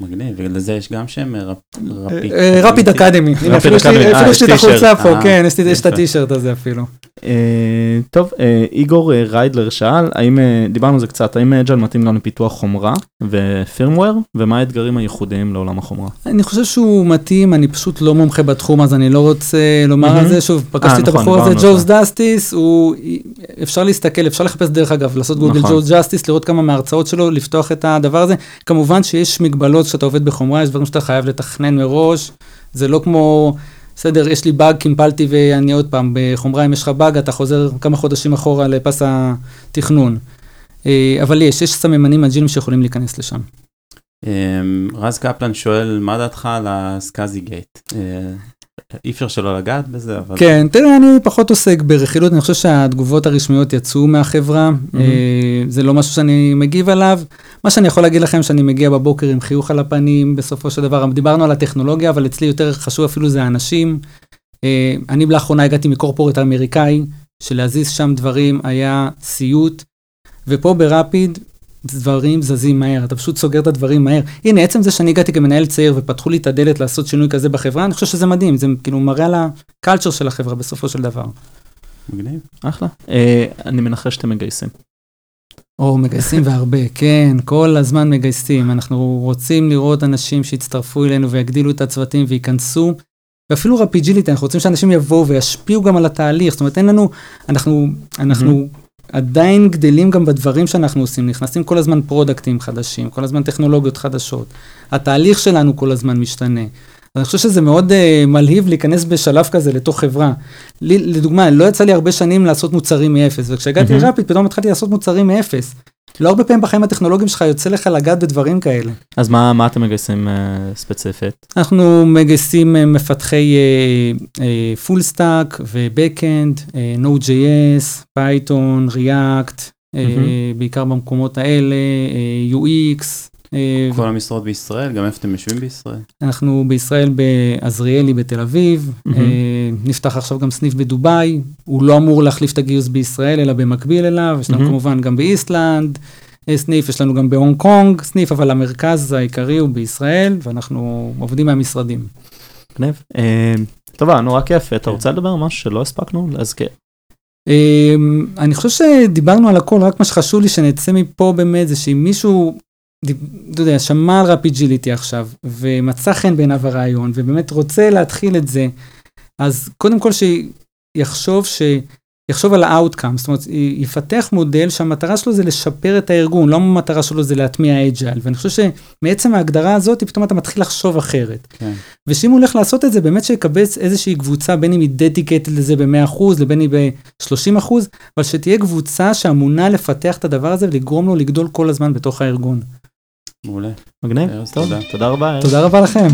מגניב, ולזה יש גם שם אה, רפיד. אה, רפיד אקדמי, הנה, אפילו יש לי אקדמי, אה, אפילו יש לי את. החולצה פה, אה, כן, יש את. הטישרט הזה אפילו. אה, טוב, אה, איגור אה, ריידלר שאל, האם, אה, דיברנו על זה קצת, האם Agile מתאים גם לפיתוח חומרה ו firmware, ומה האתגרים הייחודיים לעולם החומרה? אני חושב שהוא מתאים, אני פשוט לא מומחה בתחום, אז אני לא רוצה לומר על. זה. שוב, פגשתי את נכון, הבחור הזה, דיברנו על ג'וז זה. דסטיס, אפשר להסתכל, אפשר לחפש דרך אגב, לעשות גוגל נכון. ג'ו ג'סטיס, לראות כמה מההרצאות שלו, לפתוח את הדבר הזה. כמובן שיש מגבלות כשאתה עובד בחומרה, יש דברים שאתה חייב לתכנן מראש, זה לא כמו... בסדר, יש לי באג, קימפלתי ואני עוד פעם, בחומרה אם יש לך באג, אתה חוזר כמה חודשים אחורה לפס התכנון. אה, אבל יש, יש סממנים אג'ילים שיכולים להיכנס לשם. אמ, רז קפלן שואל, מה דעתך על הסקאזי גייט? אי אפשר שלא לגעת בזה, אבל... כן, תראה, אני פחות עוסק ברכילות, אני חושב שהתגובות הרשמיות יצאו מהחברה. אה, זה לא משהו שאני מגיב עליו. מה שאני יכול להגיד לכם, שאני מגיע בבוקר עם חיוך על הפנים, בסופו של דבר, דיברנו על הטכנולוגיה, אבל אצלי יותר חשוב אפילו זה האנשים. אה, אני לאחרונה הגעתי מקורפורט אמריקאי, שלהזיז שם דברים היה סיוט, ופה ברפיד, דברים זזים מהר, אתה פשוט סוגר את הדברים מהר. הנה, עצם זה שאני הגעתי כמנהל צעיר ופתחו לי את הדלת לעשות שינוי כזה בחברה, אני חושב שזה מדהים, זה כאילו מראה על הקלצ'ר של החברה בסופו של דבר. מגניב. אחלה. אה, אני מנחש שאתם מגייסים. או, מגייסים והרבה, כן, כל הזמן מגייסים. אנחנו רוצים לראות אנשים שיצטרפו אלינו ויגדילו את הצוותים וייכנסו. ואפילו רפיג'יליטי, אנחנו רוצים שאנשים יבואו וישפיעו גם על התהליך. זאת אומרת, אין לנו, אנחנו, אנחנו עדיין גדלים גם בדברים שאנחנו עושים, נכנסים כל הזמן פרודקטים חדשים, כל הזמן טכנולוגיות חדשות. התהליך שלנו כל הזמן משתנה. אני חושב שזה מאוד אה, מלהיב להיכנס בשלב כזה לתוך חברה. לי, לדוגמה, לא יצא לי הרבה שנים לעשות מוצרים מאפס, וכשהגעתי מהמם. לרפיד פתאום התחלתי לעשות מוצרים מאפס. לא הרבה פעמים בחיים הטכנולוגיים שלך יוצא לך לגעת בדברים כאלה. אז מה, מה אתם מגייסים אה, ספציפית? אנחנו מגייסים אה, מפתחי full stack ו backend, Node.js, פייתון, React, מהמם. בעיקר במקומות האלה, אה, UX. אה, כל המשרות בישראל, גם איפה אתם יושבים בישראל? אנחנו בישראל בעזריאלי בתל אביב. אה, נפתח עכשיו גם סניף בדובאי, הוא לא אמור להחליף את הגיוס בישראל, אלא במקביל אליו, יש לנו. כמובן גם באיסלנד אה, סניף, יש לנו גם בהונג קונג סניף, אבל המרכז העיקרי הוא בישראל, ואנחנו עובדים מהמשרדים. מגניב. טוב, נורא כיף. אתה כן. רוצה לדבר על משהו שלא הספקנו להזכיר? אה, אני חושב שדיברנו על הכל, רק מה שחשוב לי שנצא מפה באמת, זה שאם מישהו, אתה יודע, שמע על Rapygility עכשיו, ומצא חן בעיניו הרעיון, ובאמת רוצה להתחיל את זה, אז קודם כל שיחשוב ש... יחשוב על ה-outcome, זאת אומרת, יפתח מודל שהמטרה שלו זה לשפר את הארגון, לא המטרה שלו זה להטמיע אג'ייל, ואני חושב שמעצם ההגדרה הזאת, פתאום אתה מתחיל לחשוב אחרת. כן. ושאם הוא הולך לעשות את זה, באמת שיקבץ איזושהי קבוצה, בין אם היא דדיקטד לזה ב-100% לבין אם ב-30%, אבל שתהיה קבוצה שאמונה לפתח את הדבר הזה ולגרום לו לגדול כל הזמן בתוך הארגון. מעולה. מגניב, טוב, תודה רבה. תודה רבה לכם.